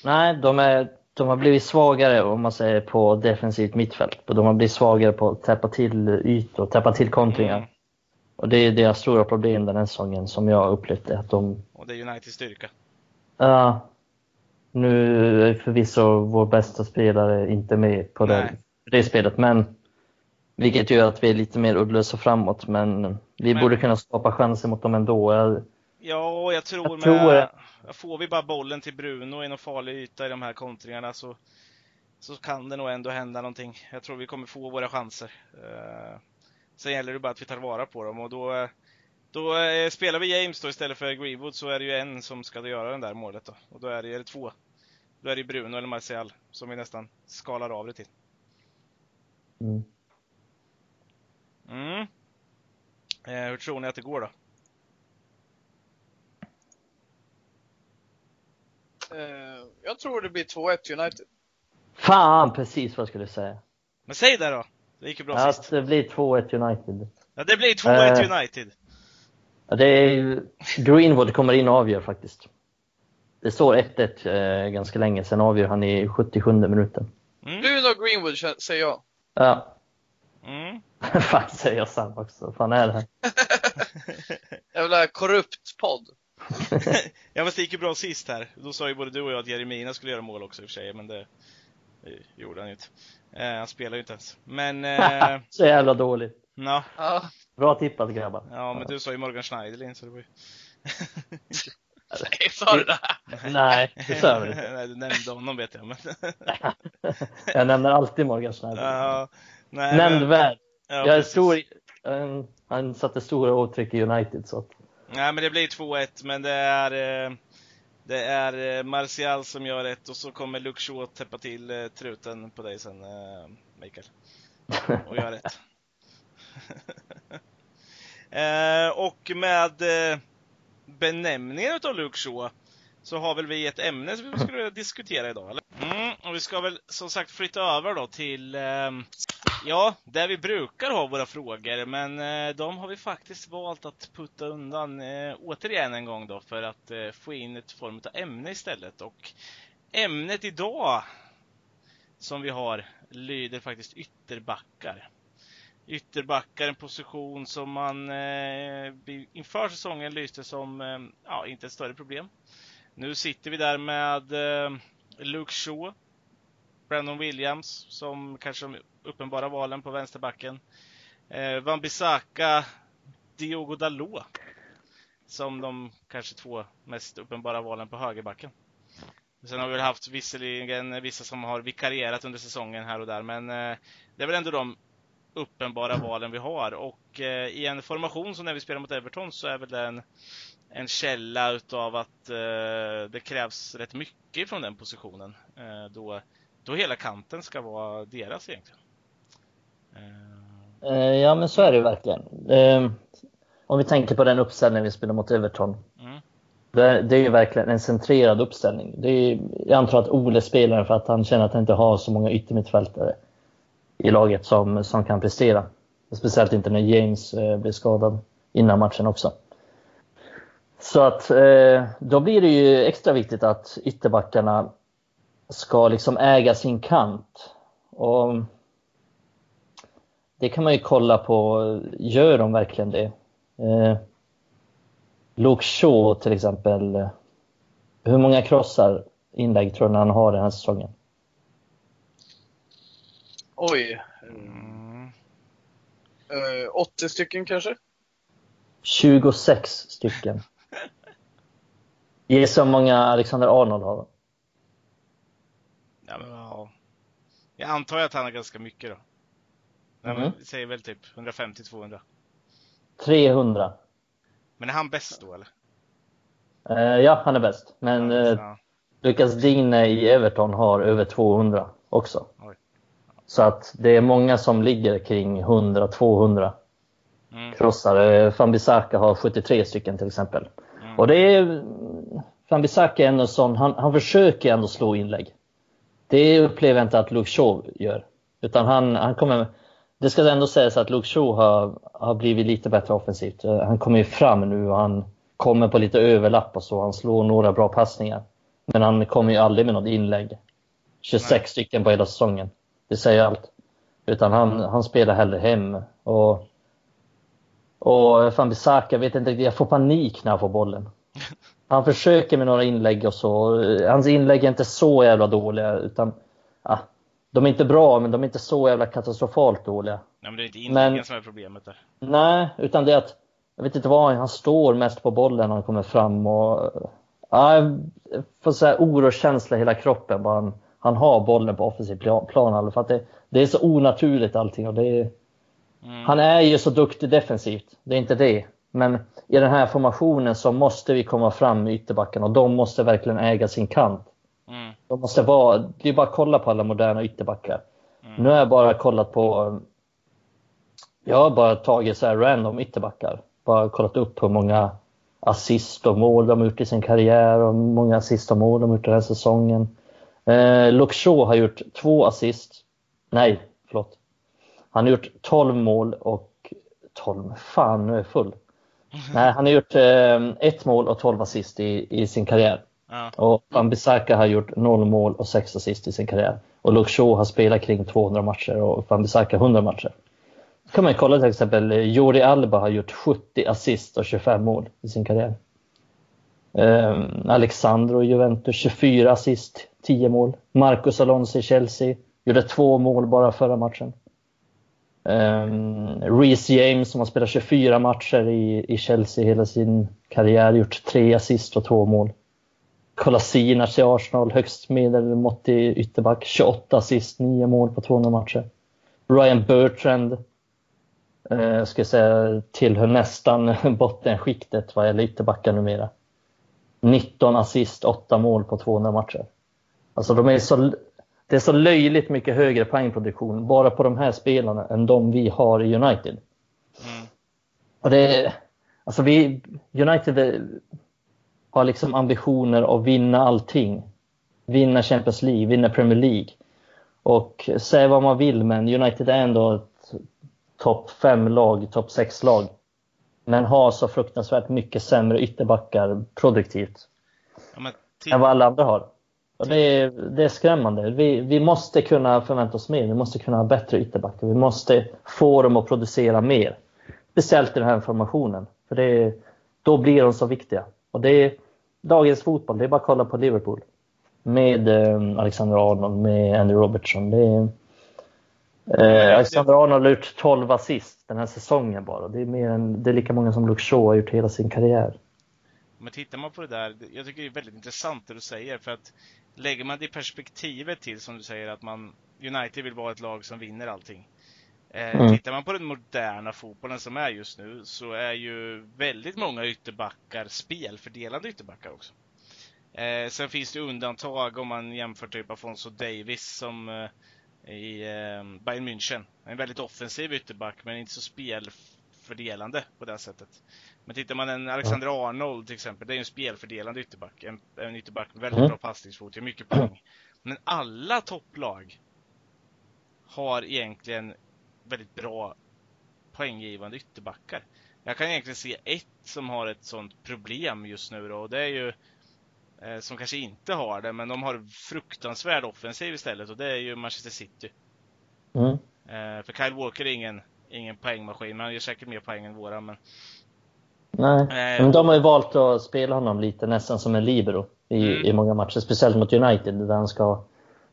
nej, de, är, de har blivit svagare om man säger på defensivt mittfält. De har blivit svagare på att täppa till ytor, täppa till kontringar. Mm. Och det är deras stora problem den här säsongen som jag upplevt det. Att de, Och det är Uniteds styrka. ja, nu är förvisso vår bästa spelare inte med på det, det spelet, men vilket gör att vi är lite mer uddlösa framåt. Men vi Men- borde kunna skapa chanser mot dem ändå. Jag, Ja, jag tror Jag med... tror det. Får vi bara bollen till Bruno i någon farlig yta i de här kontringarna så, så kan det nog ändå hända någonting. Jag tror vi kommer få våra chanser. Uh, sen gäller det bara att vi tar vara på dem och då, eh, då eh, spelar vi James då istället för Greenwood så är det ju en som ska göra den där målet då. Och då är det, det två. Då är det Bruno eller Martial som vi nästan skalar av det till. mm. Mm. Eh, hur tror ni att det går då? Jag tror det blir 2-1 United. Fan, precis vad jag skulle säga. Men säg det då! Det gick ju bra Att sist. det blir 2-1 United. Ja, det blir 2-1 Eh. United. Ja, det är ju, Greenwood kommer in och avgör faktiskt. Det står 1-1 eh, ganska länge, sen avgör han i 77 minuten. Mm. Bruno Greenwood kän- säger jag. Ja, Mm. fan säger jag Sam också. Fan är det här? Jävla korrupt podd. Ja men det gick ju bra sist här. Då sa ju både du och jag att Jeremina skulle göra mål också i och för sig, men det, det gjorde han ju inte. Eh, han spelar ju inte ens. Men, eh, Så jävla dåligt. ja. Bra tippat grabbar. ja, men du sa ju Morgan Schneiderlin så det var ju... Nej, sa du det? Nej, det sa du inte. Nej, du nämnde honom vet jag, men... Jag nämner alltid Morgan Schneider. ja, nej, men, Nämnvärd. ja, Jag är stor, eh, han satte stora avtryck i United så att, Nej men det blir 2-1, men det är eh, Det är eh, Martial som gör ett och så kommer Luke Shaw täppa till eh, truten på dig sen, Mikael. Och gör ett. och med benämningen utav Luke Shaw så har väl vi ett ämne som vi skulle vilja diskutera idag, eller? Mm, och vi ska väl som sagt flytta över då till eh, Ja, där vi brukar ha våra frågor, men eh, de har vi faktiskt valt att putta undan eh, återigen en gång då för att eh, få in ett form av ämne istället. Och ämnet idag som vi har lyder faktiskt ytterbackar. Ytterbackar, en position som man eh, inför säsongen lyste som, eh, ja, inte ett större problem. Nu sitter vi där med eh, Luke Shaw, Brandon Williams som kanske de uppenbara valen på vänsterbacken. Eh, Van Bissaka, Diogo Dalot som de kanske två mest uppenbara valen på högerbacken. Sen har vi väl haft visserligen vissa som har vikarierat under säsongen här och där, men eh, det är väl ändå de uppenbara valen vi har. Och eh, i en formation som när vi spelar mot Everton så är väl den en, en källa utav att eh, det krävs rätt mycket från den positionen. Eh, då, då hela kanten ska vara deras egentligen. Eh, eh, ja men så är det verkligen. Eh, om vi tänker på den uppställningen vi spelar mot Everton. Mm. Det, är ju verkligen en centrerad uppställning. Det är, jag antar att Ole spelar för att han känner att han inte har så många yttermittfältare i laget som, som kan prestera. Speciellt inte när James eh, blev skadad innan matchen också. Så att eh, då blir det ju extra viktigt att ytterbackarna ska liksom äga sin kant. Och det kan man ju kolla på, gör de verkligen det? Eh, Luke Shaw till exempel, hur många krossar inlägg tror ni han har den här säsongen? Oj. Mm. Eh, 80 stycken kanske? 26 stycken. Gissa hur många Alexander Arnold har. Ja, men, ja. Jag antar att han har ganska mycket då. Nej, men, Mhm. vi säger väl typ 150-200. 300. Men är han bäst då eller? Eh, ja, han är bäst. Men eh, Ja. Lucas Digne i Everton har över 200 också. Oj. Så att det är många som ligger kring 100-200 Mm. krossar. Eh, Fambisaka har 73 stycken till exempel. Mm. Och det är... Fambisaka är ändå sån, han, han försöker ändå slå inlägg. Det upplever jag inte att Luke Shaw gör. Utan han, han kommer... Det ska ändå sägas att Luke Shaw har, har blivit lite bättre offensivt. Eh, Han kommer ju fram nu och han kommer på lite överlapp och så. Han slår några bra passningar. Men han kommer ju aldrig med något inlägg. 26 Nej. stycken på hela säsongen. Det säger allt. Utan han, han spelar hellre hem. Och, och Fambisaka, jag vet inte, jag får panik när han får bollen. Han försöker med några inlägg och så. Hans inlägg är inte så jävla dåliga. Utan, ja, de är inte bra, men de är inte så jävla katastrofalt dåliga. Nej, men det är inte inläggen Men- som är problemet där. Nej, utan det är att jag vet inte vad, han står mest på bollen när han kommer fram och ja, jag får så här oroskänsla i hela kroppen bara han, han har bollen på offensiv plan, plan för att det, det är så onaturligt allting och det är, Mm. han är ju så duktig defensivt, det är inte det. Men i den här formationen så måste vi komma fram med ytterbackarna och de måste verkligen äga sin kant. Mm. De måste vara, det är bara att kolla på alla moderna ytterbackar. Mm. Nu har jag bara kollat på, jag har bara tagit så här random ytterbackar. Bara kollat upp hur många assist och mål de har gjort i sin karriär och hur många assist och mål de har gjort den här säsongen. Eh, Shaw har gjort två assist. Nej, förlåt. Han har gjort 12 mål och 12, fan nu är jag full. Nej, han har gjort eh, ett mål och 12 assist i, i sin karriär. Ja. Och Van Bissaka har gjort 0 mål och 6 assist i sin karriär. Och Shaw har spelat kring 200 matcher och Van Bissaka 100 matcher. Så kan man kolla till exempel, eh, Jordi Alba har gjort 70 assist och 25 mål i sin karriär. Um, Alexandro Juventus 24 assist, 10 mål. Marcus Alonso i Chelsea gjorde två mål bara förra matchen. Um, Reece James som har spelat 24 matcher i, i Chelsea hela sin karriär, gjort tre assist och två mål. Kolasinac i Arsenal, högst medelmåttig ytterback, 28 assist, 9 mål på 200 matcher. Ryan Bertrand eh, ska jag säga, tillhör nästan bottenskiktet vad gäller ytterbackar numera. 19 assist, 8 mål på 200 matcher. Alltså de är så, det är så löjligt mycket högre poängproduktion bara på de här spelarna än de vi har i United. Mm. Och det alltså vi, United har liksom ambitioner att vinna allting. Vinna Champions League, vinna Premier League. Och säg vad man vill, men United är ändå ett topp 5-lag, topp 6-lag. Men har så fruktansvärt mycket sämre ytterbackar produktivt Ja, men än vad alla andra har. Och det, är, det är skrämmande. Vi, vi måste kunna förvänta oss mer. Vi måste kunna ha bättre ytterbackar. Vi måste få dem att producera mer. Speciellt i den här formationen. För det, då blir de så viktiga. Och det är dagens fotboll. Det är bara att kolla på Liverpool. Med eh, Alexander Arnold, med Andy Robertson. Är, eh, Alexander Arnold har gjort 12 assist den här säsongen bara. Det är, mer än, det är lika många som Luke Shaw har gjort hela sin karriär. Men tittar man på det där, jag tycker det är väldigt intressant det du säger för att lägger man det i perspektivet till som du säger att man United vill vara ett lag som vinner allting. Eh, Mm. Tittar man på den moderna fotbollen som är just nu så är ju väldigt många ytterbackar spelfördelande ytterbackar också. Eh, sen finns det undantag om man jämför typ Afonso Davis som eh, i eh, Bayern München. En väldigt offensiv ytterback men inte så spelfördelande på det sättet. Men tittar man en Alexander Arnold till exempel, det är ju en spelfördelande ytterback. En, en ytterback med väldigt Mm. bra passningsfot, gör mycket poäng. Men alla topplag har egentligen väldigt bra poänggivande ytterbackar. Jag kan egentligen se ett som har ett sånt problem just nu då, och det är ju eh, som kanske inte har det, men de har fruktansvärd offensiv istället och det är ju Manchester City. Mm. Eh, för Kyle Walker är ingen, ingen poängmaskin, men han gör säkert mer poäng än våra. Men, Nej, Eh, men de har ju valt att spela honom lite nästan som en libero i, Mm. i många matcher. Speciellt mot United där han, ska,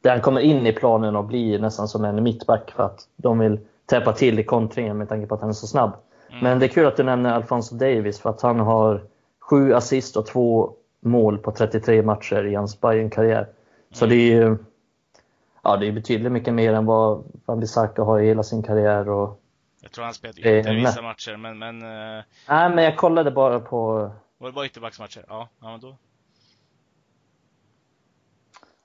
där han kommer in i planen och blir nästan som en mittback för att de vill täppa till i kontringen med tanke på att han är så snabb. Mm. Men det är kul att du nämner Alfonso Davis för att han har sju assist och två mål på 33 matcher i hans Bayern-karriär. Så Mm. det är ju ja, det är betydligt mycket mer än vad Van Bissaka har i hela sin karriär. Och, jag tror han är ytter i vissa matcher, men, men eh, nej, men jag kollade bara på var det bara ytterbacksmatcher? Ja, ja men då.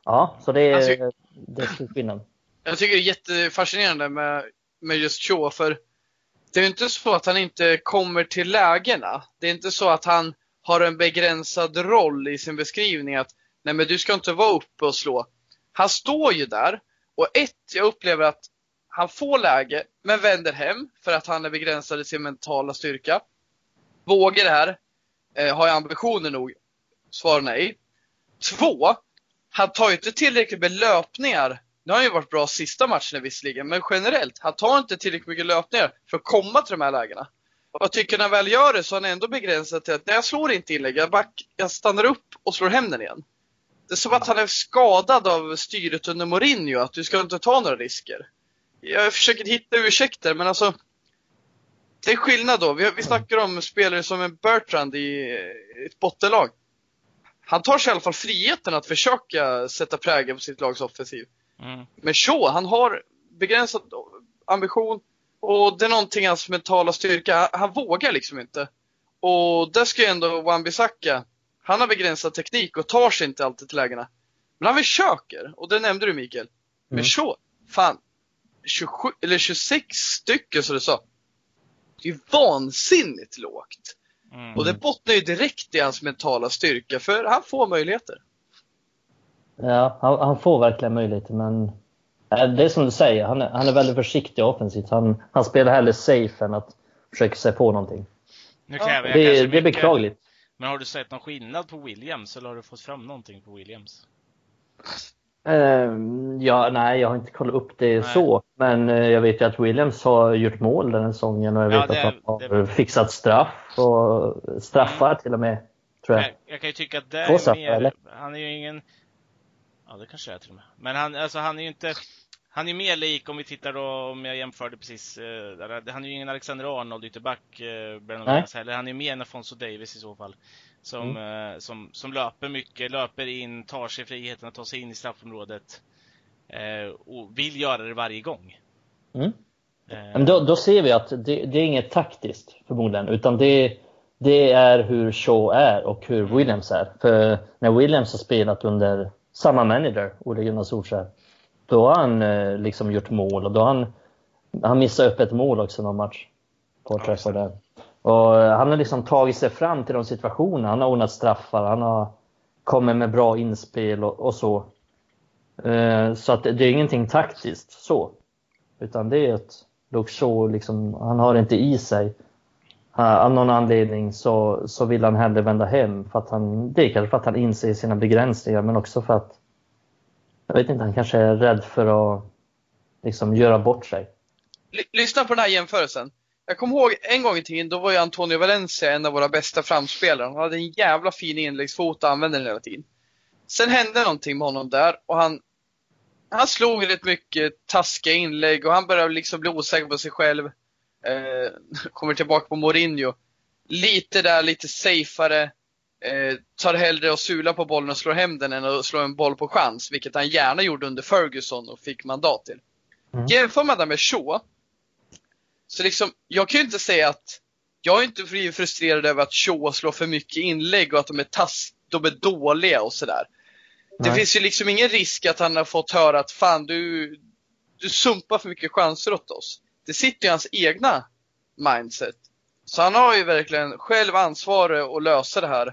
Ja, så det är, Alltså- det är stor skillnad. Jag tycker det är jättefascinerande med, med just Shaw, för det är inte så att han inte kommer till lägena. Det är inte så att han har en begränsad roll i sin beskrivning att nej men du ska inte vara uppe och slå. Han står ju där och ett, jag upplever att han får läge men vänder hem för att han är begränsad i sin mentala styrka. Vågar det här? Eh, har jag ambitioner nog? Svar nej. Två, han tar ju inte tillräckligt med löpningar. Nu har han ju varit bra sista matchen visserligen, men generellt, han tar inte tillräckligt mycket löpningar för att komma till de här lägena. Och jag tycker när han väl gör det så är han ändå begränsad till att när jag slår inte inlägg, jag, back, jag stannar upp och slår hem den igen. Det är som att han är skadad av styret under Mourinho, att du ska inte ta några risker. Jag försöker hitta ursäkter, men alltså det är skillnad då. Vi, vi snackar om spelare som en Bertrand i ett bottenlag. Han tar sig i alla fall friheten att försöka sätta prägel på sitt lags offensiv. Mm. Men Shaw, han har begränsad ambition och det är någonting hans mentala styrka. Han, han vågar liksom inte. Och där ska ju ändå Wan-Bissaka, han har begränsad teknik och tar sig inte alltid till lägena. Men han försöker, och det nämnde du Mikael. Men Mm. Shaw, fan, 27, eller 26 stycken som du sa. Det är ju vansinnigt lågt. Mm. Och det bottnar ju direkt i hans mentala styrka, för han får möjligheter. Ja, han, han får verkligen möjligheter, men eh, det är som du säger, han är, han är väldigt försiktig offensivt. Han, han spelar hellre safe än att försöka sig på någonting. Nu kräver jag Det, är- det är beklagligt. Men har du sett någon skillnad på Williams eller har du fått fram någonting på Williams? Ehm, ja, nej, jag har inte kollat upp det Nej. så. Men eh, jag vet ju att Williams har gjort mål den här säsongen och jag Ja, vet det- att han det- har fixat straff och straffar till och med. Tror jag. Jag, jag kan ju tycka att det är straffar, mer, eller? han är ju ingen, ja det kanske det är till och med. Men han, alltså han är ju inte, han är mer lik om vi tittar då, om jag jämförde precis, eh, han är ju ingen Alexander Arnold ytterback, eh, heller. Han är mer en Afonso Davis i så fall. Som, Mm. eh, som, som löper mycket, löper in, tar sig friheten att ta sig in i straffområdet. Eh, och vill göra det varje gång. Mm. Eh, Men då, då ser vi att det, det är inget taktiskt förmodligen, utan det, det är hur Shaw är och hur Williams är. För när Williams har spelat under samma manager, Ole Gunnar Solskjaer, då har han liksom gjort mål och då har han, han missat upp ett mål också någon match. På Ja, träffar där. Och han har liksom tagit sig fram till de situationerna. Han har ordnat straffar, han har kommit med bra inspel och, och så. Eh, Så att det är ingenting taktiskt så. Utan det är att Luxor liksom, han har inte i sig. Han- Av någon anledning så, så vill han hellre vända hem. För att han, det är kanske för att han inser sina begränsningar men också för att jag vet inte, han kanske är rädd för att liksom göra bort sig. Lyssna på den här jämförelsen. Jag kommer ihåg en gång i tiden, då var ju Antonio Valencia en av våra bästa framspelare. Han hade en jävla fin inläggsfot och använde den hela tiden. Sen hände någonting med honom där och han, han slog rätt mycket taskiga inlägg och han började liksom bli osäker på sig själv. Eh, kommer tillbaka på Mourinho. Lite där, lite safeare. Eh, tar hellre och sula på bollen och slår hem den än att slå en boll på chans, vilket han gärna gjorde under Ferguson och fick mandat till. Mm. Jämför man det med Shaw, så liksom, jag kan ju inte säga att jag är inte blivit frustrerad över att Shaw slår för mycket inlägg och att de är, tass, de är dåliga och sådär. Det Nej. finns ju liksom ingen risk att han har fått höra att fan du, du sumpar för mycket chanser åt oss. Det sitter ju i hans egna mindset. Så han har ju verkligen själv ansvaret att lösa det här.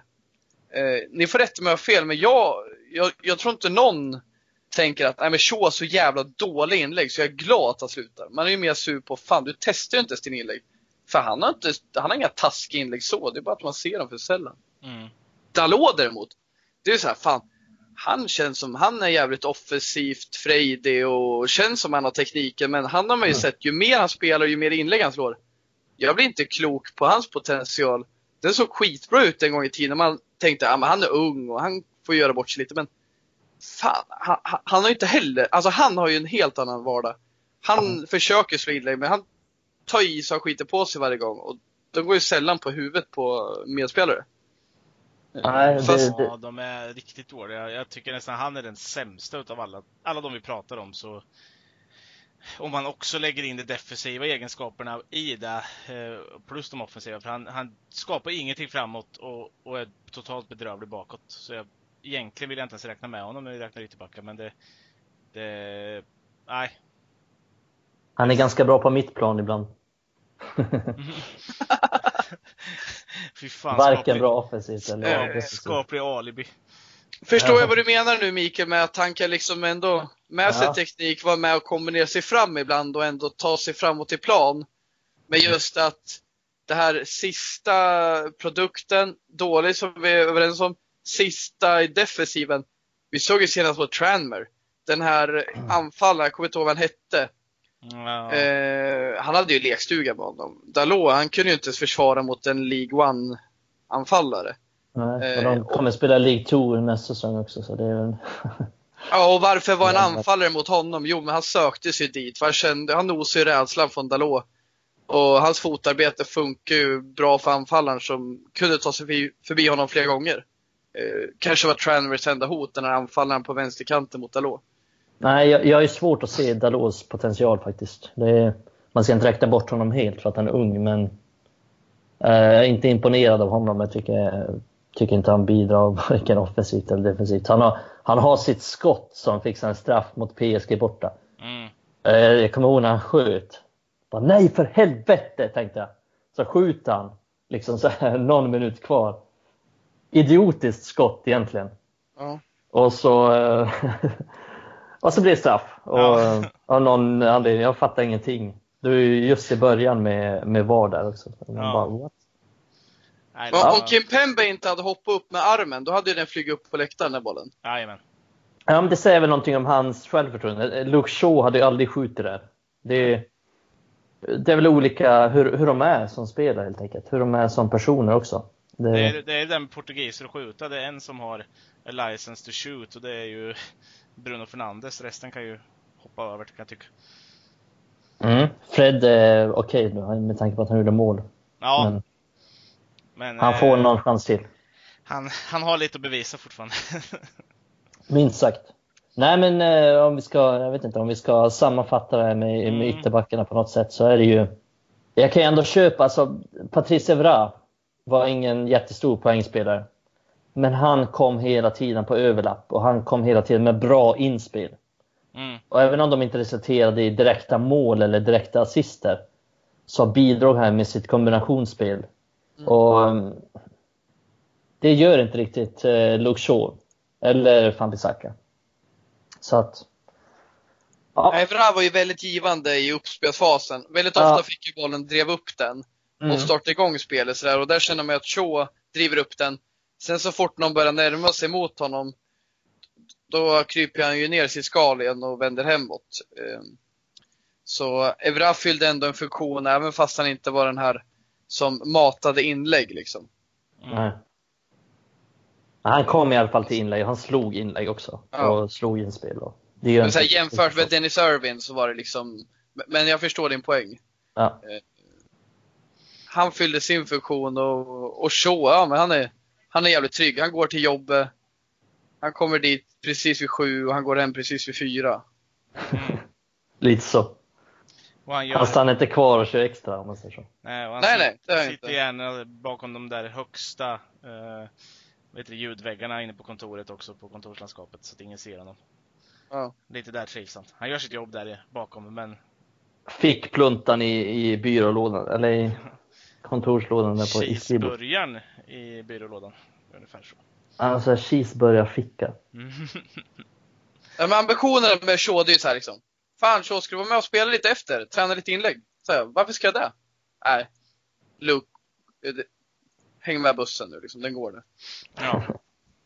Eh, ni får rätta mig om jag har fel, men jag, jag, jag tror inte någon tänker att nej men Shaw så jävla dålig inlägg så jag är glad att han slutar. Man är ju mer sur på, fan du testar ju inte ens din inlägg. För han har inte, han har inga taskiga inlägg så, det är bara att man ser dem för sällan. mm. Dalot däremot, det är så här, fan. Han känns som, han är jävligt offensivt frejdig och känns som han har tekniken. Men han har man ju Mm. sett, ju mer han spelar ju mer inlägg han slår. Jag blir inte klok på hans potential. Den såg skitbra ut en gång i tiden. Man tänkte, ja men han är ung och han får göra bort sig lite. Men fan, han, han- har ju inte heller, alltså han har ju en helt annan vardag. Han Mm. försöker inlägg men han tar i så han skiter på sig varje gång. Och de går ju sällan på huvudet på medspelare. Nej, det- Fast- Ja, de är riktigt dåliga. Jag tycker nästan han är den sämsta utav alla, alla de vi pratar om. Så om man också lägger in de defensiva egenskaperna i det, eh, plus de offensiva. För han, han skapar ingenting framåt och, och är totalt bedrövlig bakåt. Så jag, egentligen vill jag inte ens räkna med honom när vi räknar ytterbackar. Men det, det, nej. Han är ganska bra på mittplan ibland. Fy fan. Varken skaplig- bra offensivt eller Eh, defensivt. Skaplig alibi. Förstår Ja. jag vad du menar nu Mikael med att han kan liksom ändå med sig Ja. teknik vara med och kombinera sig fram ibland och ändå ta sig framåt i plan. Men just att det här sista produkten, dålig som vi är överens om, sista i defensiven. Vi såg ju senast på Tranmer. Den här anfallaren, jag kommer inte ihåg vad han hette. Ja. Eh, han hade ju lekstuga med honom. Dalot, han kunde ju inte ens försvara mot en League One-anfallare. Nej, och Eh, de kommer spela League 2 nästa säsong också. Så det är väl... Ja, och varför var en anfallare mot honom? Jo, men han sökte sig dit. För han, kände, han nosade ju rädslan från Dalot. Och hans fotarbete funkar ju bra för anfallaren som kunde ta sig förbi, förbi honom flera gånger. Eh, kanske var Tranvers enda hot, den här anfallaren på vänsterkanten mot Dalot. Nej, jag, jag är svårt att se Dalots potential faktiskt. Det är, man ska inte räkna bort honom helt för att han är ung, men eh, jag är inte imponerad av honom. Jag tycker, tycker inte han bidrar varken offensivt eller defensivt. Han har, han har sitt skott som fick en straff mot PSG borta. Mm. Eh, jag kommer ihåg när han sköt. Bara, Nej, för helvete, tänkte jag. Så skjuter han, liksom så här, någon minut kvar. Idiotiskt skott egentligen. Ja. Och så, eh, och så blir det straff. Och, Ja. Av någon anledning, jag fattar ingenting. Var ju just i början med, med VAR där också. Ja. bara, what? Nej, om var- Kim Pembe inte hade hoppat upp med armen, då hade ju den flugit upp på läktaren, den bollen. Jajamän. Ja, men det säger väl någonting om hans självförtroende. Luke Shaw hade ju aldrig skjutit där. Det, det är väl olika hur, hur de är som spelare helt enkelt. Hur de är som personer också. Det, Det är, det är den portugiser att skjuta. Det är en som har a license to shoot och det är ju Bruno Fernandes. Resten kan ju hoppa över kan jag tycka. mm. Fred är okej nu med tanke på att han gjorde mål. Ja, Men men, han eh, får någon chans till. han, han har lite att bevisa fortfarande. Minst sagt. Nej men eh, om vi ska, jag vet inte, om vi ska sammanfatta det här med, med Mm. ytterbackarna på något sätt så är det ju... Jag kan ju ändå köpa, alltså Patrice Evra var ingen jättestor poängspelare. Men han kom hela tiden på överlapp och han kom hela tiden med bra inspel. Mm. Och även om de inte resulterade i direkta mål eller direkta assister så bidrog han med sitt kombinationsspel. Och um, det gör inte riktigt eh, Luke Shaw eller Fanbisaka. Så att... Ja, Evra var ju väldigt givande i uppspelsfasen. Väldigt Ja. ofta fick ju bollen drev upp den mm, och starta igång spelet sådär. Och där känner man att Shaw driver upp den. Sen så fort någon börjar närma sig mot honom, då kryper han ju ner sig i skal igen och vänder hemåt. Ehm, Så Evra fyllde ändå en funktion, även fast han inte var den här som matade inlägg liksom. Mm. nej. Han kom i alla fall till inlägg. Han slog inlägg också. Ja. Och slog inspel. Och det gör Men så här, jämfört med Dennis Irvin så var det liksom, men jag förstår din poäng. Ja. Han fyllde sin funktion och, och Shaw, ja, men han är, han är jävligt trygg. Han går till jobbet. Han kommer dit precis vid sju och han går hem precis vid fyra. Mm. Lite så. Och han gör... Han stannar inte kvar och kör extra om man säger så. Nej, och han Nej, sit- nej, sitter inte. gärna bakom de där högsta eh, vet du, ljudväggarna inne på kontoret också, på kontorslandskapet, så att ingen ser honom. Ja. Lite där trivs han. Han gör sitt jobb där i- bakom, men Fick pluntan i, i byrålådan, eller i kontorslådan där på cheeseburgaren i byrålådan. Ungefär så. Alltså cheeseburgarficka. Mm. Ja, men ambitionen med Shaw, det är ju så här liksom. Fan Shaw, ska du vara med och spela lite efter? Träna lite inlägg? Så här, varför ska jag det? Nej. Luke, eh, häng med bussen nu liksom, den går nu. ja.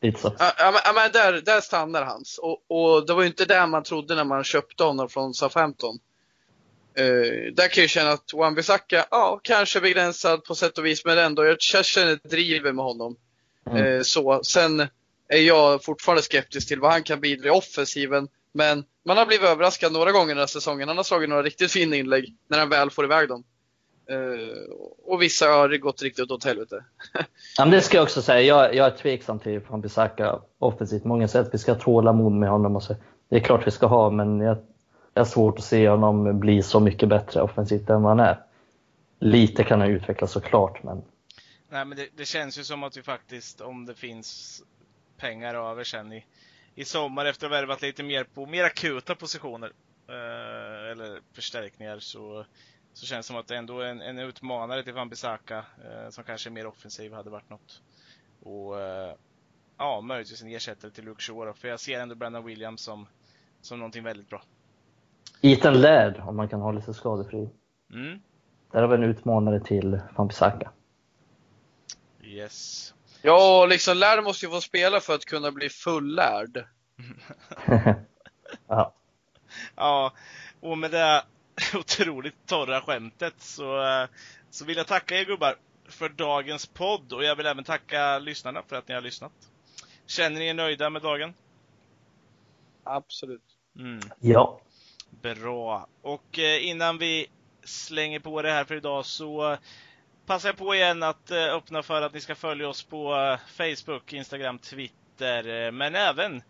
Lite så. Ja, men, där, där stannar hans. Och, och det var ju inte det man trodde när man köpte honom från Southampton. Uh, där kan jag känna att Wan-Bissaka, ja, kanske begränsad på sätt och vis, men ändå, jag känner ett driv med honom. Mm. Eh, så. Sen är jag fortfarande skeptisk till vad han kan bidra i offensiven. Men man har blivit överraskad några gånger den här säsongen. Han har slagit några riktigt fina inlägg när han väl får iväg dem. Eh, och vissa har gått riktigt åt helvete. Ja, men det ska jag också säga. Jag, jag är tveksam till van Bissaka offensivt. Många säger att vi ska ha tålamod med honom. Och så. Det är klart vi ska ha, men jag, jag har svårt att se honom bli så mycket bättre offensivt än vad han är. Lite kan han utvecklas såklart, men Nej, men det, det känns ju som att vi faktiskt, om det finns pengar över sen i, i sommar efter att ha värvat lite mer på mer akuta positioner, eh, eller förstärkningar, så, så känns det som att det ändå är en, en utmanare till Van Bissaka eh, som kanske är mer offensiv hade varit något. Och eh, ja, möjligtvis en ersättare till Luke Shaw för jag ser ändå Brandon Williams som, som någonting väldigt bra. Ethan Laird, om man kan hålla sig skadefri. Mm. Där har vi en utmanare till van Bissaka. Yes. Ja, liksom lärd måste ju få spela för att kunna bli fullärd. ja. Ja, och med det otroligt torra skämtet så, så vill jag tacka er gubbar för dagens podd och jag vill även tacka lyssnarna för att ni har lyssnat. Känner ni er nöjda med dagen? Absolut. Mm, ja bra. Och eh, innan vi slänger på det här för idag så eh, passar jag på igen att eh, öppna för att ni ska följa oss på Facebook, Instagram, Twitter, men även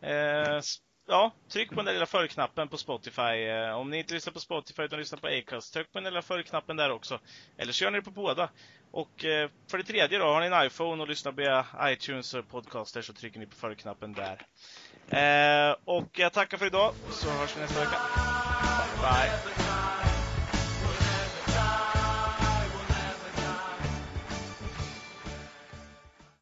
eh, Ja, tryck på den där lilla följknappen på Spotify. Om ni inte lyssnar på Spotify utan lyssnar på Acast, tryck på den lilla följknappen där också. Eller så gör ni det på båda. Och eh, för det tredje då, har ni en iPhone och lyssnar via iTunes och Podcaster så trycker ni på följknappen där. Eh, och jag tackar för idag, så hörs vi nästa vecka. Bye bye!